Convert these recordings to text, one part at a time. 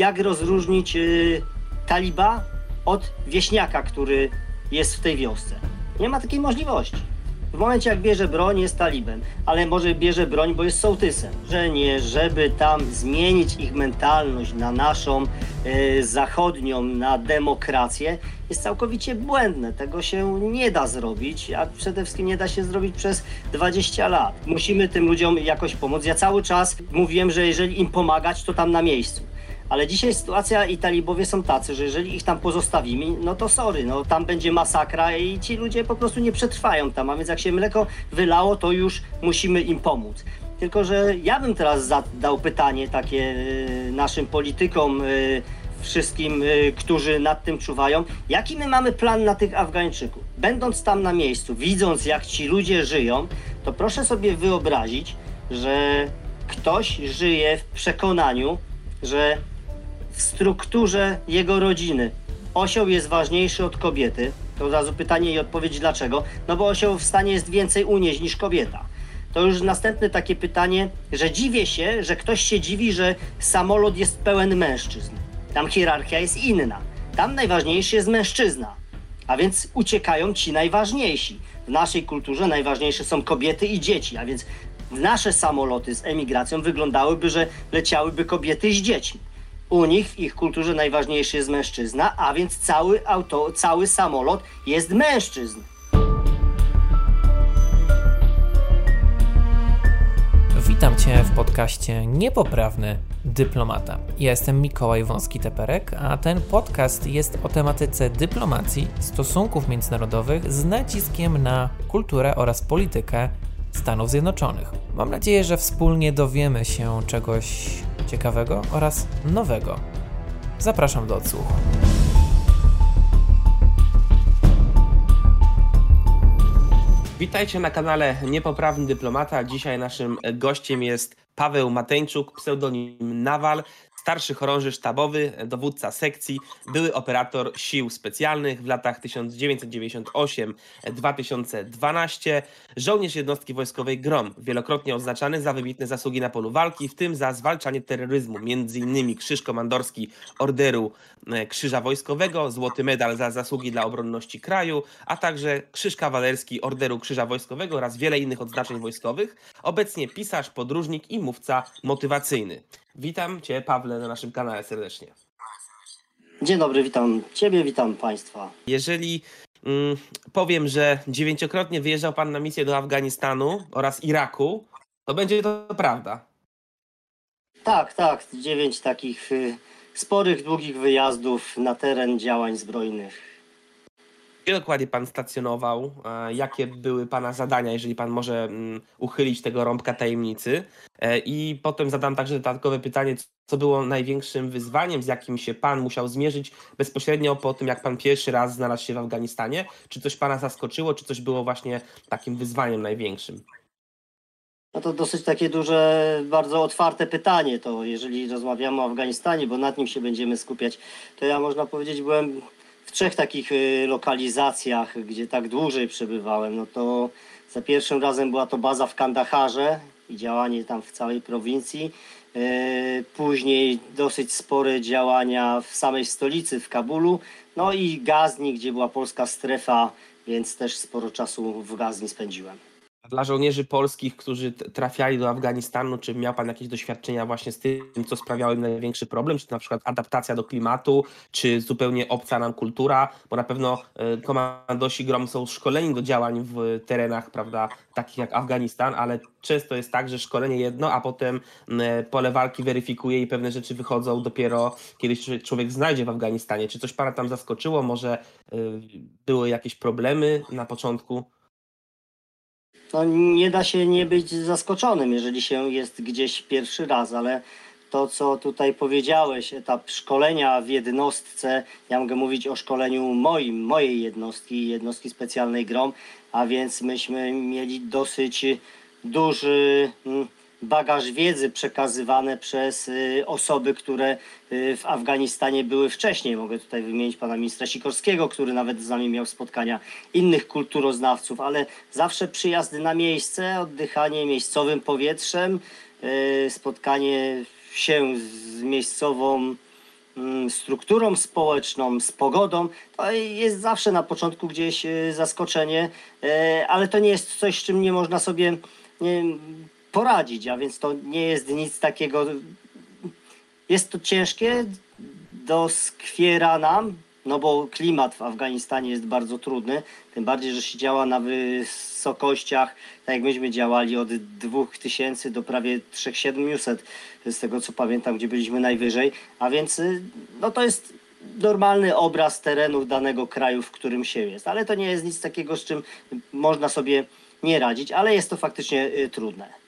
jak rozróżnić y, taliba od wieśniaka, który jest w tej wiosce. Nie ma takiej możliwości. W momencie jak bierze broń jest talibem, ale może bierze broń, bo jest sołtysem. Że nie, żeby tam zmienić ich mentalność na naszą e, zachodnią, na demokrację, jest całkowicie błędne. Tego się nie da zrobić, a przede wszystkim nie da się zrobić przez 20 lat. Musimy tym ludziom jakoś pomóc. Ja cały czas mówiłem, że jeżeli im pomagać, to tam na miejscu. Ale dzisiaj sytuacja i talibowie są tacy, że jeżeli ich tam pozostawimy, no to sorry, no tam będzie masakra i ci ludzie po prostu nie przetrwają tam, a więc jak się mleko wylało, to już musimy im pomóc. Tylko, że ja bym teraz zadał pytanie takie y, naszym politykom, y, wszystkim, y, którzy nad tym czuwają. Jaki my mamy plan na tych Afgańczyków? Będąc tam na miejscu, widząc jak ci ludzie żyją, to proszę sobie wyobrazić, że ktoś żyje w przekonaniu, że strukturze jego rodziny osioł jest ważniejszy od kobiety, to od razu pytanie i odpowiedź dlaczego? No bo osioł w stanie jest więcej unieść niż kobieta. To już następne takie pytanie, że dziwię się, że ktoś się dziwi, że samolot jest pełen mężczyzn. Tam hierarchia jest inna. Tam najważniejszy jest mężczyzna. A więc uciekają ci najważniejsi. W naszej kulturze najważniejsze są kobiety i dzieci, a więc nasze samoloty z emigracją wyglądałyby, że leciałyby kobiety z dziećmi. U nich w ich kulturze najważniejszy jest mężczyzna, a więc cały, auto, cały samolot jest mężczyzn. Witam Cię w podcaście Niepoprawny Dyplomata. Ja jestem Mikołaj Wąski-Teperek, a ten podcast jest o tematyce dyplomacji, stosunków międzynarodowych z naciskiem na kulturę oraz politykę Stanów Zjednoczonych. Mam nadzieję, że wspólnie dowiemy się czegoś ciekawego oraz nowego. Zapraszam do odsłuchu. Witajcie na kanale Niepoprawny Dyplomata. Dzisiaj naszym gościem jest Paweł Mateńczuk, pseudonim Nawal, starszy chorąży sztabowy, dowódca sekcji, były operator sił specjalnych w latach 1998-2012, żołnierz jednostki wojskowej GROM, wielokrotnie oznaczany za wybitne zasługi na polu walki, w tym za zwalczanie terroryzmu, m.in. Krzyż Komandorski Orderu e, Krzyża Wojskowego, złoty medal za zasługi dla obronności kraju, a także Krzyż Kawalerski Orderu Krzyża Wojskowego oraz wiele innych odznaczeń wojskowych. Obecnie pisarz, podróżnik i mówca motywacyjny. Witam Cię, Pawle, na naszym kanale serdecznie. Dzień dobry, witam Ciebie, witam Państwa. Jeżeli mm, powiem, że dziewięciokrotnie wyjeżdżał Pan na misję do Afganistanu oraz Iraku, to będzie to prawda. Tak, tak, dziewięć takich y, sporych, długich wyjazdów na teren działań zbrojnych. Gdzie dokładnie pan stacjonował? Jakie były pana zadania, jeżeli pan może mm, uchylić tego rąbka tajemnicy? E, I potem zadam także dodatkowe pytanie, co było największym wyzwaniem, z jakim się pan musiał zmierzyć bezpośrednio po tym, jak pan pierwszy raz znalazł się w Afganistanie? Czy coś pana zaskoczyło, czy coś było właśnie takim wyzwaniem największym? No to dosyć takie duże, bardzo otwarte pytanie. To jeżeli rozmawiamy o Afganistanie, bo nad nim się będziemy skupiać, to ja można powiedzieć, byłem w trzech takich y, lokalizacjach, gdzie tak dłużej przebywałem, no to za pierwszym razem była to baza w Kandaharze i działanie tam w całej prowincji. Y, później dosyć spore działania w samej stolicy, w Kabulu. No i Gazni, gdzie była polska strefa, więc też sporo czasu w Gazni spędziłem dla żołnierzy polskich, którzy trafiali do Afganistanu, czy miał Pan jakieś doświadczenia właśnie z tym, co sprawiało im największy problem, czy na przykład adaptacja do klimatu, czy zupełnie obca nam kultura, bo na pewno e, komandosi GROM są szkoleni do działań w terenach, prawda, takich jak Afganistan, ale często jest tak, że szkolenie jedno, a potem pole walki weryfikuje i pewne rzeczy wychodzą dopiero, kiedy się człowiek znajdzie w Afganistanie. Czy coś Pana tam zaskoczyło? Może e, były jakieś problemy na początku? No, nie da się nie być zaskoczonym, jeżeli się jest gdzieś pierwszy raz, ale to, co tutaj powiedziałeś, etap szkolenia w jednostce, ja mogę mówić o szkoleniu moim, mojej jednostki, jednostki specjalnej GROM, a więc myśmy mieli dosyć duży mm, bagaż wiedzy przekazywane przez y, osoby, które y, w Afganistanie były wcześniej. Mogę tutaj wymienić pana ministra Sikorskiego, który nawet z nami miał spotkania innych kulturoznawców, ale zawsze przyjazdy na miejsce, oddychanie miejscowym powietrzem, y, spotkanie się z miejscową mm, strukturą społeczną, z pogodą, to jest zawsze na początku gdzieś zaskoczenie, ale to nie jest coś, z czym nie można sobie nie, poradzić, a więc to nie jest nic takiego. Jest to ciężkie, doskwiera nam, no bo klimat w Afganistanie jest bardzo trudny, tym bardziej, że się działa na wysokościach, tak jak myśmy działali od 2000 do prawie 3700, z tego co pamiętam, gdzie byliśmy najwyżej, a więc y, no to jest normalny obraz terenów danego kraju, w którym się jest, ale to nie jest nic takiego, z czym można sobie nie radzić, ale jest to faktycznie y, trudne.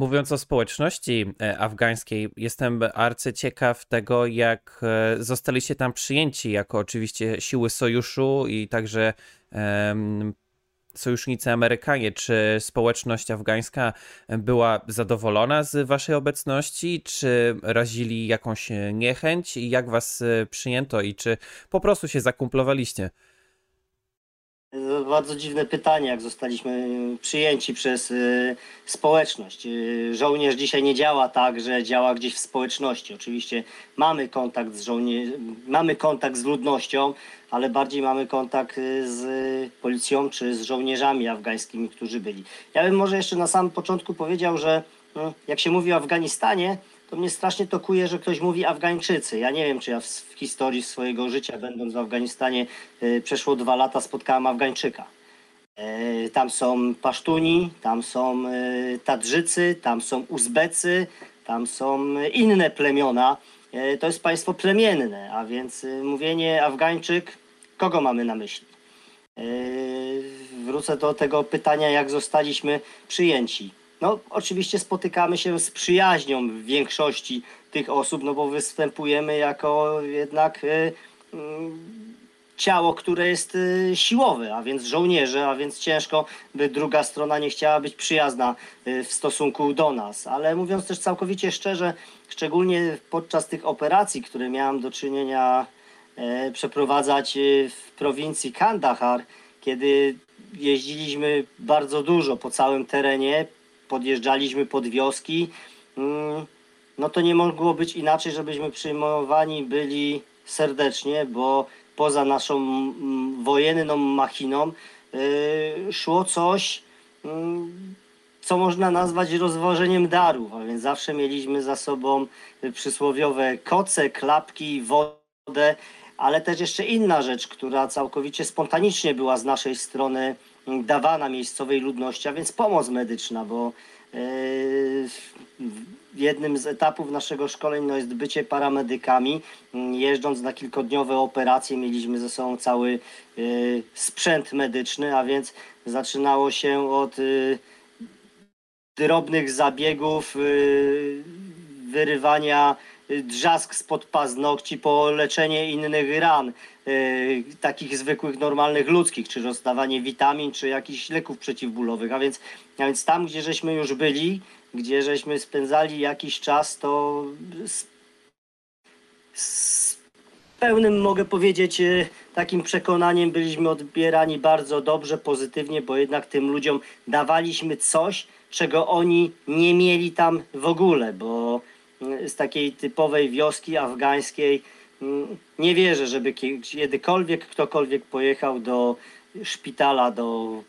Mówiąc o społeczności e, afgańskiej, jestem arcyciekaw tego, jak e, zostaliście tam przyjęci jako oczywiście siły sojuszu i także um, sojusznicy Amerykanie. Czy społeczność afgańska była zadowolona z waszej obecności, czy razili jakąś niechęć i jak was e, przyjęto i czy po prostu się zakumplowaliście? Bardzo dziwne pytanie, jak zostaliśmy przyjęci przez y, społeczność. Y, żołnierz dzisiaj nie działa tak, że działa gdzieś w społeczności. Oczywiście mamy kontakt z żołnierzem, mamy kontakt z ludnością, ale bardziej mamy kontakt y, z policją czy z żołnierzami afgańskimi, którzy byli. Ja bym może jeszcze na samym początku powiedział, że y, jak się mówi o Afganistanie, to mnie strasznie tokuje, że ktoś mówi Afgańczycy. Ja nie wiem, czy ja w, w historii swojego życia, będąc w Afganistanie, y, przeszło dwa lata, spotkałem Afgańczyka. Y, tam są Pasztuni, tam są y, Tadżycy, tam są Uzbecy, tam są inne plemiona. To jest państwo plemienne, a więc mówienie Afgańczyk, kogo mamy na myśli? Wrócę do tego pytania, jak zostaliśmy przyjęci. No, oczywiście spotykamy się z przyjaźnią w większości tych osób, no bo występujemy jako jednak y, mm, ciało, które jest y, siłowe, a więc żołnierze, a więc ciężko, by druga strona nie chciała być przyjazna y, w stosunku do nas. Ale mówiąc też całkowicie szczerze, szczególnie podczas tych operacji, które miałem do czynienia e, przeprowadzać y, w prowincji Kandahar, kiedy jeździliśmy bardzo dużo po całym terenie, podjeżdżaliśmy pod wioski, mm, no to nie mogło być inaczej, żebyśmy przyjmowani byli serdecznie, bo poza naszą wojenną machiną yy, szło coś, mm, co można nazwać rozwożeniem darów, a więc zawsze mieliśmy za sobą przysłowiowe koce, klapki, wodę, ale też jeszcze inna rzecz, która całkowicie spontanicznie była z naszej strony dawana miejscowej ludności, a więc pomoc medyczna, bo e, jednym z etapów naszego szkoleń no, jest bycie paramedykami. Jeżdżąc na kilkodniowe operacje mieliśmy ze sobą cały e, sprzęt medyczny, a więc zaczynało się od e, drobnych zabiegów, wyrywania drzask spod paznokci po leczenie innych ran, yy, takich zwykłych, normalnych, ludzkich, czy rozdawanie witamin, czy jakichś leków przeciwbólowych. A więc, a więc tam, gdzie żeśmy już byli, gdzie żeśmy spędzali jakiś czas, to z, z pełnym, mogę powiedzieć, e, takim przekonaniem byliśmy odbierani bardzo dobrze, pozytywnie, bo jednak tym ludziom dawaliśmy coś, czego oni nie mieli tam w ogóle, bo z takiej typowej wioski afgańskiej. Nie wierzę, żeby kiedykolwiek ktokolwiek pojechał do szpitala, do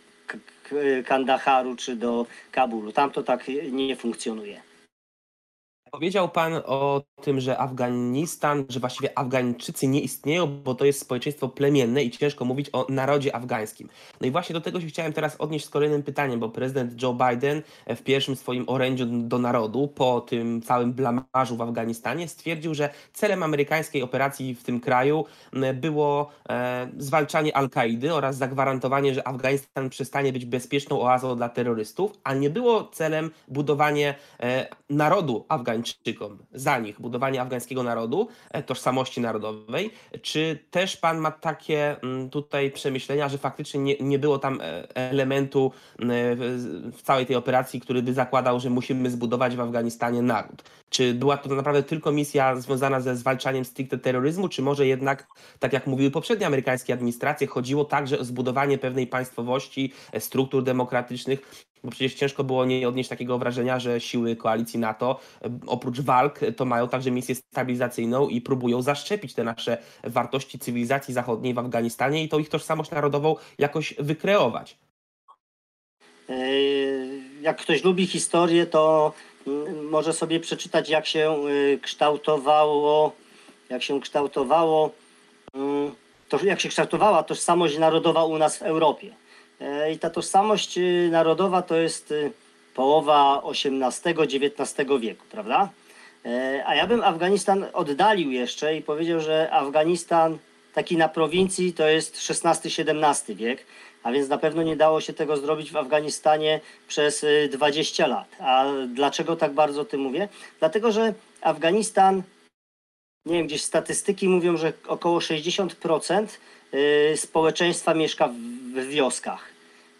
Kandaharu czy do Kabulu. Tam to tak nie funkcjonuje. Powiedział Pan o tym, że Afganistan, że właściwie Afgańczycy nie istnieją, bo to jest społeczeństwo plemienne i ciężko mówić o narodzie afgańskim. No i właśnie do tego się chciałem teraz odnieść z kolejnym pytaniem, bo prezydent Joe Biden w pierwszym swoim orędziu do narodu po tym całym blamarzu w Afganistanie stwierdził, że celem amerykańskiej operacji w tym kraju było e, zwalczanie Al-Kaidy oraz zagwarantowanie, że Afganistan przestanie być bezpieczną oazą dla terrorystów, a nie było celem budowanie e, narodu afgańskiego Afgańczykom, za nich, budowanie afgańskiego narodu, e, tożsamości narodowej. Czy też pan ma takie mm, tutaj przemyślenia, że faktycznie nie, nie było tam e, elementu w całej tej operacji, który by zakładał, że musimy zbudować w Afganistanie naród? Czy była to naprawdę tylko misja związana ze zwalczaniem stricte terroryzmu, czy może jednak, tak jak mówiły poprzednie amerykańskie administracje, chodziło także o zbudowanie pewnej państwowości, e, struktur demokratycznych, Bo przecież ciężko było nie odnieść takiego wrażenia, że siły koalicji NATO e, oprócz walk to mają także misję stabilizacyjną i próbują zaszczepić te nasze wartości cywilizacji zachodniej w Afganistanie i tą ich tożsamość narodową jakoś wykreować. Yy, Jak ktoś lubi historię, to może sobie przeczytać, jak się kształtowało, jak się kształtowało, mm, to, jak się kształtowała tożsamość narodowa u nas w Europie. E, I ta tożsamość y, narodowa to jest y, połowa XVIII-XIX wieku, prawda? E, A ja bym Afganistan oddalił jeszcze i powiedział, że Afganistan taki na prowincji to jest XVI-XVII wiek, a więc na pewno nie dało się tego zrobić w Afganistanie przez y, 20 lat. A dlaczego tak bardzo o tym mówię? Dlatego, że Afganistan, nie wiem, gdzieś statystyki mówią, że około 60% y, społeczeństwa mieszka w wioskach.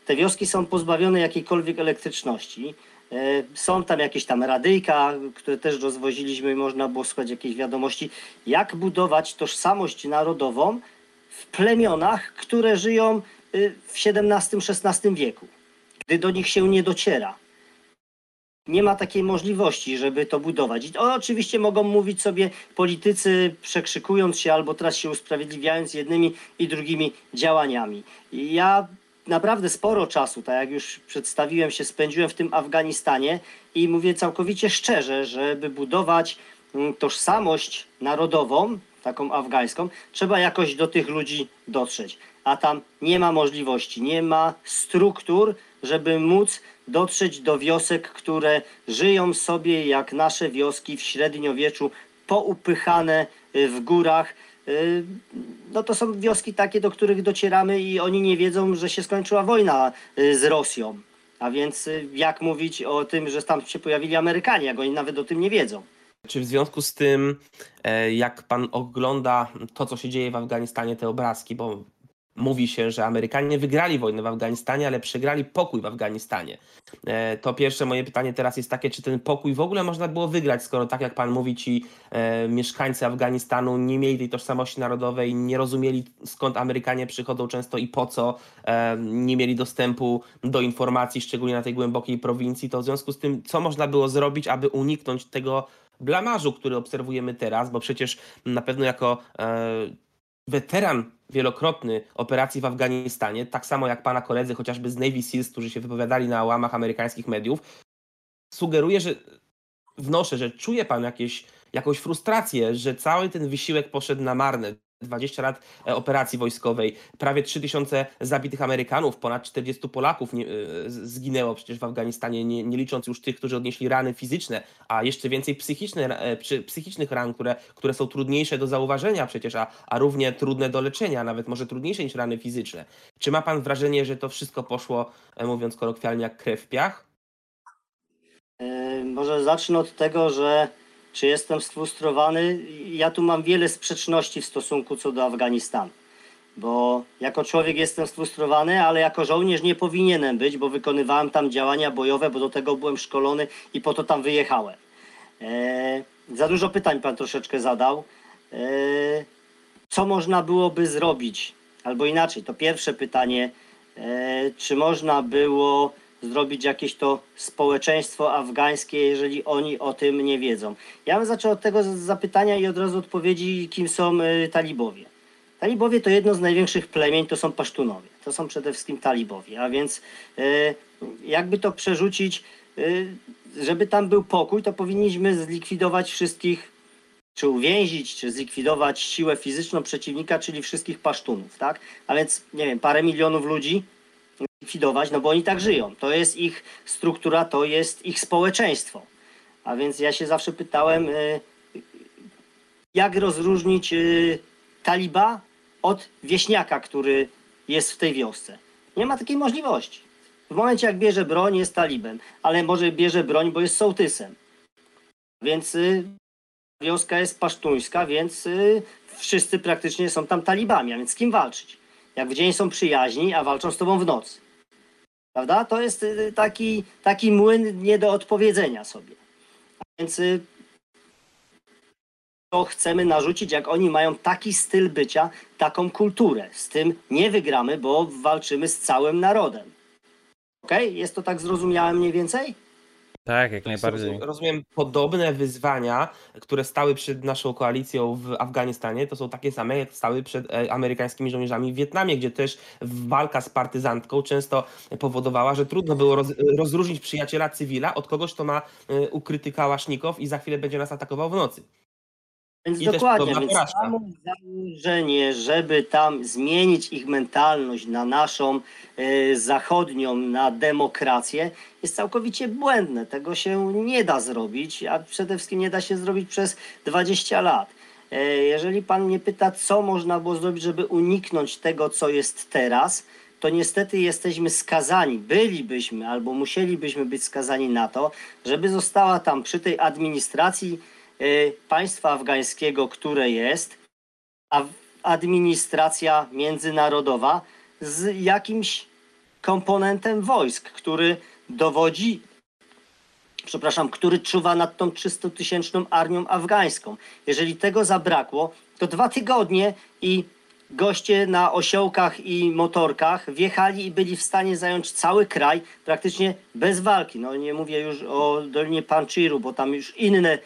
Te wioski są pozbawione jakiejkolwiek elektryczności. E, Są tam jakieś tam radyjka, które też rozwoziliśmy, można było słuchać jakiejś wiadomości. Jak budować tożsamość narodową w plemionach, które żyją y, w XVII-XVI wieku, gdy do nich się nie dociera. Nie ma takiej możliwości, żeby to budować. I to oczywiście mogą mówić sobie politycy, przekrzykując się albo teraz się usprawiedliwiając jednymi i drugimi działaniami. I ja naprawdę sporo czasu, tak jak już przedstawiłem się, spędziłem w tym Afganistanie i mówię całkowicie szczerze, żeby budować mm, tożsamość narodową, taką afgańską, trzeba jakoś do tych ludzi dotrzeć. A tam nie ma możliwości, nie ma struktur, żeby móc dotrzeć do wiosek, które żyją sobie jak nasze wioski w średniowieczu, poupychane y, w górach. Y, No to są wioski takie, do których docieramy i oni nie wiedzą, że się skończyła wojna y, z Rosją. A więc y, jak mówić o tym, że tam się pojawili Amerykanie, jak oni nawet o tym nie wiedzą. Czy w związku z tym, e, jak pan ogląda to, co się dzieje w Afganistanie, te obrazki, bo mówi się, że Amerykanie wygrali wojnę w Afganistanie, ale przegrali pokój w Afganistanie. E, To pierwsze moje pytanie teraz jest takie, czy ten pokój w ogóle można było wygrać, skoro tak jak pan mówi, ci e, mieszkańcy Afganistanu nie mieli tej tożsamości narodowej, nie rozumieli skąd Amerykanie przychodzą często i po co, e, nie mieli dostępu do informacji, szczególnie na tej głębokiej prowincji, to w związku z tym, co można było zrobić, aby uniknąć tego blamażu, który obserwujemy teraz, bo przecież na pewno jako weteran wielokrotny operacji w Afganistanie, tak samo jak pana koledzy chociażby z Navy Seals, którzy się wypowiadali na łamach amerykańskich mediów, sugeruję, że wnoszę, że czuje pan jakieś, jakąś frustrację, że cały ten wysiłek poszedł na marne. 20 lat e, operacji wojskowej, prawie 3000 zabitych Amerykanów, ponad 40 Polaków nie, e, zginęło przecież w Afganistanie, nie, nie licząc już tych, którzy odnieśli rany fizyczne, a jeszcze więcej psychiczne, e, psychicznych ran, które, które są trudniejsze do zauważenia przecież, a, a równie trudne do leczenia, nawet może trudniejsze niż rany fizyczne. Czy ma pan wrażenie, że to wszystko poszło, mówiąc kolokwialnie, jak krew w piach? Może zacznę od tego, że czy jestem sfrustrowany. Ja tu mam wiele sprzeczności w stosunku co do Afganistanu. Bo jako człowiek jestem sfrustrowany, ale jako żołnierz nie powinienem być, bo wykonywałem tam działania bojowe, bo do tego byłem szkolony i po to tam wyjechałem. E, za dużo pytań pan troszeczkę zadał. E, co można byłoby zrobić? Albo inaczej, to pierwsze pytanie, e, czy można było zrobić jakieś to społeczeństwo afgańskie, jeżeli oni o tym nie wiedzą? Ja bym zaczął od tego zapytania i od razu odpowiedzi, kim są e, talibowie. Talibowie to jedno z największych plemień, to są pasztunowie. To są przede wszystkim talibowie, a więc e, jakby to przerzucić, e, żeby tam był pokój, to powinniśmy zlikwidować wszystkich, czy uwięzić, czy zlikwidować siłę fizyczną przeciwnika, czyli wszystkich pasztunów, tak? A więc, nie wiem, parę milionów ludzi likwidować, no bo oni tak żyją. To jest ich struktura, to jest ich społeczeństwo. A więc ja się zawsze pytałem, e, jak rozróżnić e, taliba od wieśniaka, który jest w tej wiosce. Nie ma takiej możliwości. W momencie jak bierze broń jest talibem, ale może bierze broń, bo jest sołtysem. Więc y, wioska jest pasztuńska, więc y, wszyscy praktycznie są tam talibami, a więc z kim walczyć? Jak w dzień są przyjaźni, a walczą z tobą w nocy. Prawda? To jest y, taki, taki młyn nie do odpowiedzenia sobie. A więc y, to chcemy narzucić, jak oni mają taki styl bycia, taką kulturę. Z tym nie wygramy, bo walczymy z całym narodem. Okej? Jest to tak zrozumiałe mniej więcej? Tak, jak najbardziej. Rozumiem, podobne wyzwania, które stały przed naszą koalicją w Afganistanie, to są takie same, jak stały przed e, amerykańskimi żołnierzami w Wietnamie, gdzie też walka z partyzantką często powodowała, że trudno było roz, rozróżnić przyjaciela cywila od kogoś, kto ma e, ukryty kałasznikow i za chwilę będzie nas atakował w nocy. Więc I dokładnie, więc samo założenie, żeby tam zmienić ich mentalność na naszą e, zachodnią, na demokrację, jest całkowicie błędne. Tego się nie da zrobić, a przede wszystkim nie da się zrobić przez 20 lat. E, jeżeli pan mnie pyta, co można było zrobić, żeby uniknąć tego, co jest teraz, to niestety jesteśmy skazani, bylibyśmy albo musielibyśmy być skazani na to, żeby została tam przy tej administracji państwa afgańskiego, które jest, a administracja międzynarodowa z jakimś komponentem wojsk, który dowodzi, przepraszam, który czuwa nad tą 300-tysięczną armią afgańską. Jeżeli tego zabrakło, to dwa tygodnie i goście na osiołkach i motorkach wjechali i byli w stanie zająć cały kraj praktycznie bez walki. No nie mówię już o Dolinie Panchiru, bo tam już inne,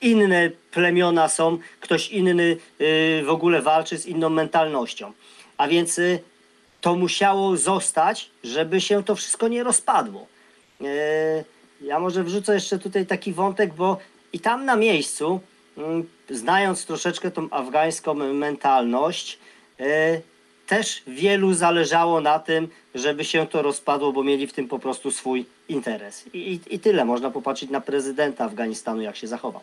inne plemiona są, ktoś inny e, w ogóle walczy z inną mentalnością. A więc e, to musiało zostać, żeby się to wszystko nie rozpadło. E, Ja może wrzucę jeszcze tutaj taki wątek, bo i tam na miejscu, mm, znając troszeczkę tą afgańską mentalność, e, też wielu zależało na tym, żeby się to rozpadło, bo mieli w tym po prostu swój interes. I, i, i tyle. Można popatrzeć na prezydenta Afganistanu, jak się zachował.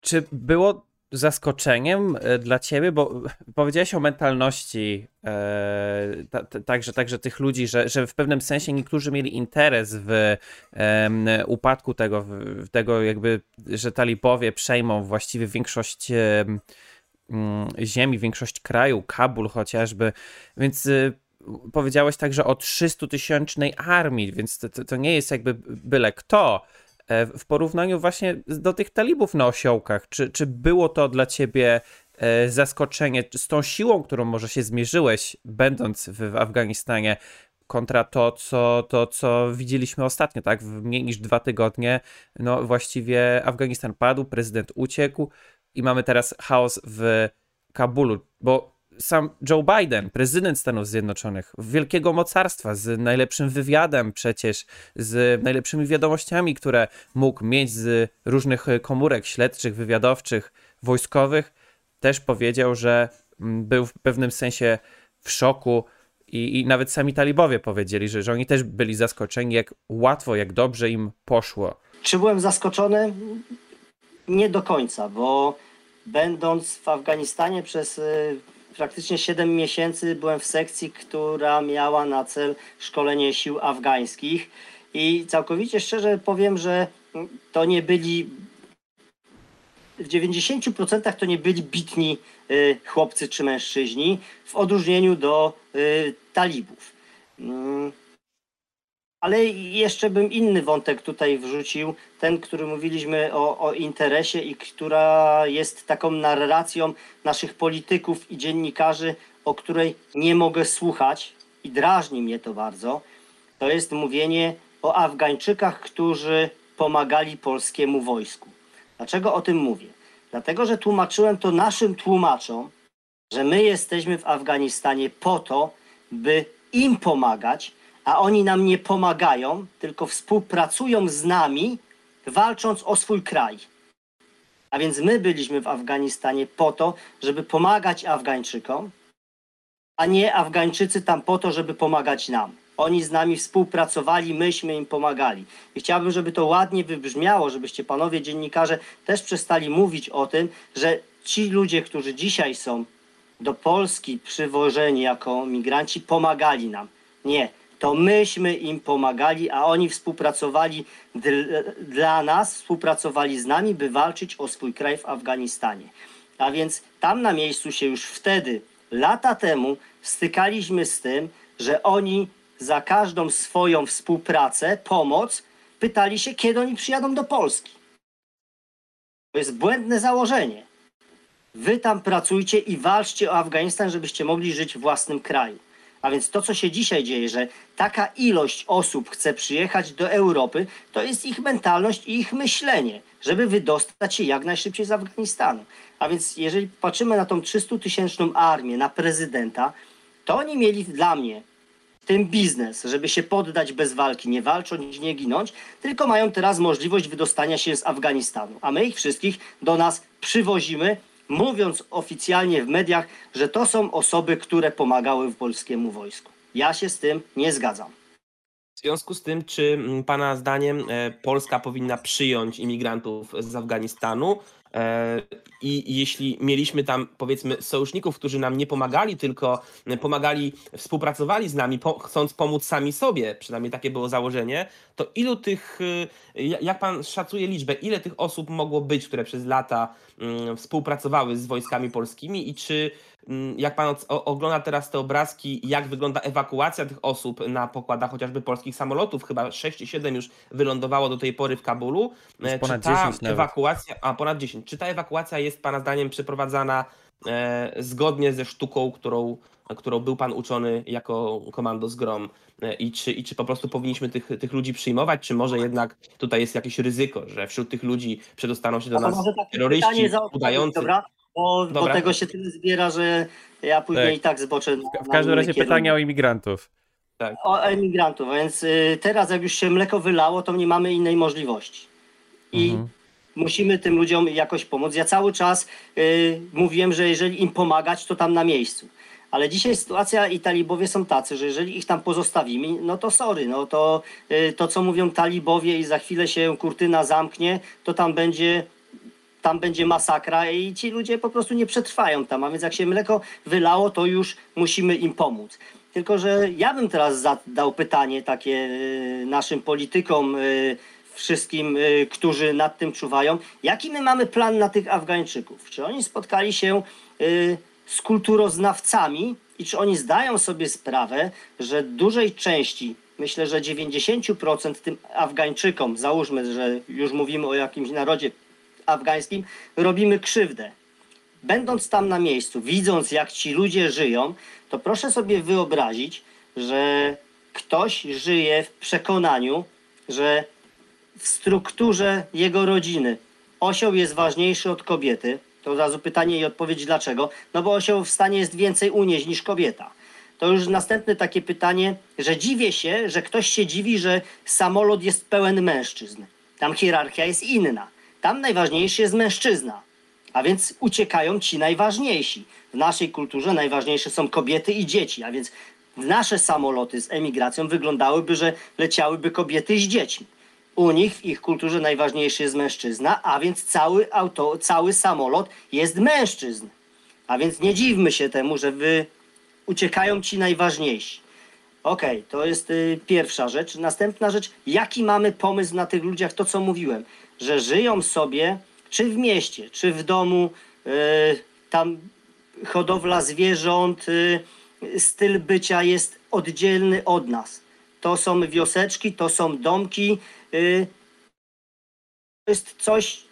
Czy było zaskoczeniem e, dla ciebie, bo powiedziałeś o mentalności e, ta, ta, także, także tych ludzi, że, że w pewnym sensie niektórzy mieli interes w em, upadku tego, w, tego jakby, że talibowie przejmą właściwie większość mm, ziemi, większość kraju, Kabul chociażby, więc y, powiedziałeś także o 300-tysięcznej armii, więc to, to, to nie jest jakby byle kto, E, w porównaniu właśnie do tych talibów na osiołkach. Czy, czy było to dla ciebie e, zaskoczenie z tą siłą, którą może się zmierzyłeś, będąc w, w Afganistanie, kontra to co, to, co widzieliśmy ostatnio, tak? W mniej niż dwa tygodnie, no właściwie Afganistan padł, prezydent uciekł i mamy teraz chaos w Kabulu, bo sam Joe Biden, prezydent Stanów Zjednoczonych, wielkiego mocarstwa, z najlepszym wywiadem przecież, z najlepszymi wiadomościami, które mógł mieć z różnych komórek śledczych, wywiadowczych, wojskowych, też powiedział, że mm, był w pewnym sensie w szoku i, i nawet sami talibowie powiedzieli, że, że oni też byli zaskoczeni, jak łatwo, jak dobrze im poszło. Czy byłem zaskoczony? Nie do końca, bo będąc w Afganistanie przez y, praktycznie 7 miesięcy byłem w sekcji, która miała na cel szkolenie sił afgańskich i całkowicie szczerze powiem, że to nie byli w 90% to nie byli bitni y, chłopcy czy mężczyźni w odróżnieniu do y, talibów. Ale jeszcze bym inny wątek tutaj wrzucił, ten, który mówiliśmy o, o interesie i która jest taką narracją naszych polityków i dziennikarzy, o której nie mogę słuchać i drażni mnie to bardzo. To jest mówienie o Afgańczykach, którzy pomagali polskiemu wojsku. Dlaczego o tym mówię? Dlatego, że tłumaczyłem to naszym tłumaczom, że my jesteśmy w Afganistanie po to, by im pomagać, a oni nam nie pomagają, tylko współpracują z nami, walcząc o swój kraj. A więc my byliśmy w Afganistanie po to, żeby pomagać Afgańczykom, a nie Afgańczycy tam po to, żeby pomagać nam. Oni z nami współpracowali, myśmy im pomagali. I chciałbym, żeby to ładnie wybrzmiało, żebyście panowie dziennikarze też przestali mówić o tym, że ci ludzie, którzy dzisiaj są do Polski przywożeni jako migranci, pomagali nam. Nie, to myśmy im pomagali, a oni współpracowali dl- dla nas, współpracowali z nami, by walczyć o swój kraj w Afganistanie. A więc tam na miejscu się już wtedy, lata temu, stykaliśmy z tym, że oni za każdą swoją współpracę, pomoc, pytali się, kiedy oni przyjadą do Polski. To jest błędne założenie. Wy tam pracujcie i walczcie o Afganistan, żebyście mogli żyć w własnym kraju. A więc to, co się dzisiaj dzieje, że taka ilość osób chce przyjechać do Europy, to jest ich mentalność i ich myślenie, żeby wydostać się jak najszybciej z Afganistanu. A więc jeżeli patrzymy na tą 300-tysięczną armię, na prezydenta, to oni mieli dla mnie tym biznes, żeby się poddać bez walki, nie walcząc, nie ginąć, tylko mają teraz możliwość wydostania się z Afganistanu. A my ich wszystkich do nas przywozimy, mówiąc oficjalnie w mediach, że to są osoby, które pomagały w polskiemu wojsku. Ja się z tym nie zgadzam. W związku z tym, czy mm, Pana zdaniem e, Polska powinna przyjąć imigrantów z Afganistanu? E, I jeśli mieliśmy tam, powiedzmy, sojuszników, którzy nam nie pomagali, tylko pomagali, współpracowali z nami, po, chcąc pomóc sami sobie, przynajmniej takie było założenie, to ilu tych, y, ja- jak Pan szacuje liczbę, ile tych osób mogło być, które przez lata mm, współpracowały z wojskami polskimi i czy jak pan ogląda teraz te obrazki, jak wygląda ewakuacja tych osób na pokładach chociażby polskich samolotów, chyba 6 czy 7 już wylądowało do tej pory w Kabulu. Ponad czy ta 10 nawet. ewakuacja, a ponad 10, czy ta ewakuacja jest pana zdaniem przeprowadzana e, zgodnie ze sztuką, którą, którą był pan uczony jako komandos GROM E, i czy, i czy po prostu powinniśmy tych, tych ludzi przyjmować, czy może jednak tutaj jest jakieś ryzyko, że wśród tych ludzi przedostaną się do nas terroryści udający. Dobra? Bo, bo Dobra. tego się tyle zbiera, że ja później Tak. i tak zboczę na, W na każdym inny razie kierunek. pytania o imigrantów. o emigrantów, a więc y, teraz jak już się mleko wylało, to nie mamy innej możliwości. I Mhm. musimy tym ludziom jakoś pomóc. Ja cały czas y, mówiłem, że jeżeli im pomagać, to tam na miejscu. Ale dzisiaj sytuacja i talibowie są tacy, że jeżeli ich tam pozostawimy, no to sorry, no to y, to co mówią talibowie i za chwilę się kurtyna zamknie, to tam będzie tam będzie masakra i ci ludzie po prostu nie przetrwają tam. A więc jak się mleko wylało, to już musimy im pomóc. Tylko, że ja bym teraz zadał pytanie takie y, naszym politykom, y, wszystkim, y, którzy nad tym czuwają. Jaki my mamy plan na tych Afgańczyków? Czy oni spotkali się z kulturoznawcami i czy oni zdają sobie sprawę, że dużej części, myślę, że 90% tym Afgańczykom, załóżmy, że już mówimy o jakimś narodzie afgańskim, robimy krzywdę. Będąc tam na miejscu, widząc jak ci ludzie żyją, to proszę sobie wyobrazić, że ktoś żyje w przekonaniu, że w strukturze jego rodziny osioł jest ważniejszy od kobiety. To od razu pytanie i odpowiedź dlaczego. No bo osioł w stanie jest więcej unieść niż kobieta. To już następne takie pytanie, że dziwię się, że ktoś się dziwi, że samolot jest pełen mężczyzn. Tam hierarchia jest inna. Tam najważniejszy jest mężczyzna. A więc uciekają ci najważniejsi. W naszej kulturze najważniejsze są kobiety i dzieci, a więc nasze samoloty z emigracją wyglądałyby, że leciałyby kobiety z dziećmi. U nich w ich kulturze najważniejszy jest mężczyzna, a więc cały, auto, cały samolot jest mężczyzn. A więc nie dziwmy się temu, że wy uciekają ci najważniejsi. Okej, to jest y, pierwsza rzecz. Następna rzecz, jaki mamy pomysł na tych ludziach, to co mówiłem, że żyją sobie, czy w mieście, czy w domu, y, tam hodowla zwierząt, y, styl bycia jest oddzielny od nas. To są wioseczki, to są domki. y, To jest coś,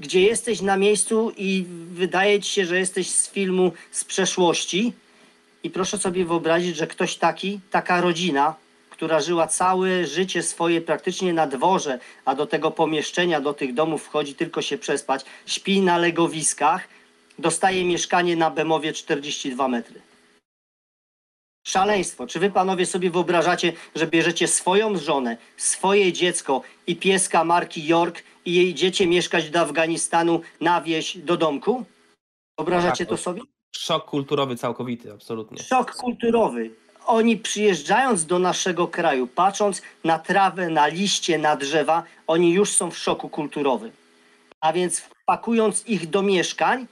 gdzie jesteś na miejscu i wydaje ci się, że jesteś z filmu z przeszłości. I proszę sobie wyobrazić, że ktoś taki, taka rodzina, która żyła całe życie swoje praktycznie na dworze, a do tego pomieszczenia, do tych domów wchodzi tylko się przespać, śpi na legowiskach, dostaje mieszkanie na Bemowie 42 metry. Szaleństwo. Czy wy panowie sobie wyobrażacie, że bierzecie swoją żonę, swoje dziecko i pieska marki York i idziecie mieszkać do Afganistanu na wieś do domku? Wyobrażacie Tak, to to- sobie? Szok kulturowy całkowity, absolutnie. Szok kulturowy. Oni przyjeżdżając do naszego kraju, patrząc na trawę, na liście, na drzewa, oni już są w szoku kulturowym. A więc wpakując ich do mieszkań,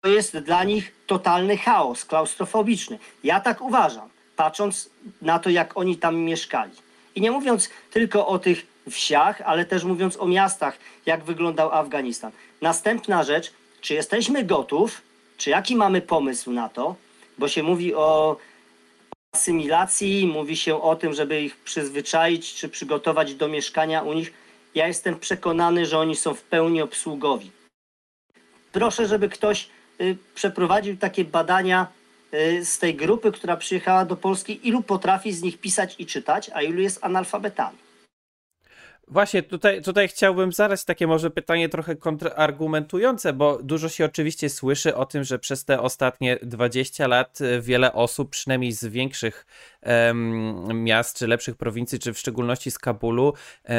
to jest dla nich totalny chaos klaustrofobiczny. Ja tak uważam, patrząc na to, jak oni tam mieszkali. I nie mówiąc tylko o tych wsiach, ale też mówiąc o miastach, jak wyglądał Afganistan. Następna rzecz, czy jesteśmy gotów, czy jaki mamy pomysł na to, bo się mówi o asymilacji, mówi się o tym, żeby ich przyzwyczaić czy przygotować do mieszkania u nich. Ja jestem przekonany, że oni są w pełni obsługowi. Proszę, żeby ktoś y, przeprowadził takie badania y, z tej grupy, która przyjechała do Polski, ilu potrafi z nich pisać i czytać, a ilu jest analfabetami? Właśnie, tutaj, tutaj chciałbym zadać takie może pytanie trochę kontrargumentujące, bo dużo się oczywiście słyszy o tym, że przez te ostatnie 20 lat e, wiele osób, przynajmniej z większych miast, czy lepszych prowincji, czy w szczególności z Kabulu,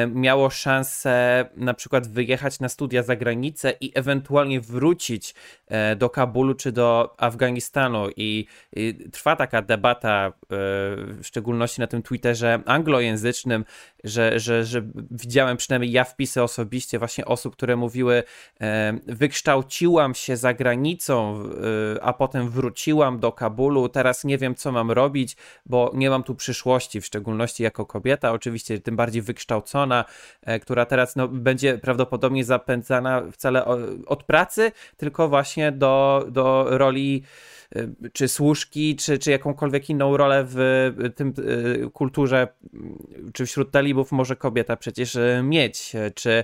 miało szansę na przykład wyjechać na studia za granicę i ewentualnie wrócić e, do Kabulu czy do Afganistanu. I, i trwa taka debata, e, w szczególności na tym Twitterze anglojęzycznym, że, że, że widziałem przynajmniej ja wpisy osobiście właśnie osób, które mówiły wykształciłam się za granicą, e, a potem wróciłam do Kabulu, teraz nie wiem co mam robić, bo nie mam tu przyszłości, w szczególności jako kobieta, oczywiście tym bardziej wykształcona, e, która teraz no, będzie prawdopodobnie zapędzana wcale od pracy, tylko właśnie do, do roli Y, czy służki, czy, czy jakąkolwiek inną rolę w tym y, kulturze, czy wśród talibów może kobieta przecież mieć, czy,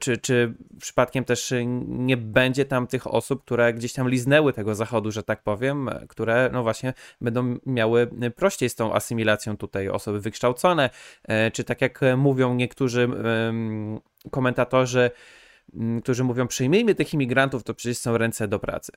czy, czy przypadkiem też nie będzie tam tych osób, które gdzieś tam liznęły tego zachodu, że tak powiem, które no właśnie będą miały prościej z tą asymilacją tutaj osoby wykształcone, czy tak jak mówią niektórzy komentatorzy, którzy mówią przyjmijmy tych imigrantów, to przecież są ręce do pracy.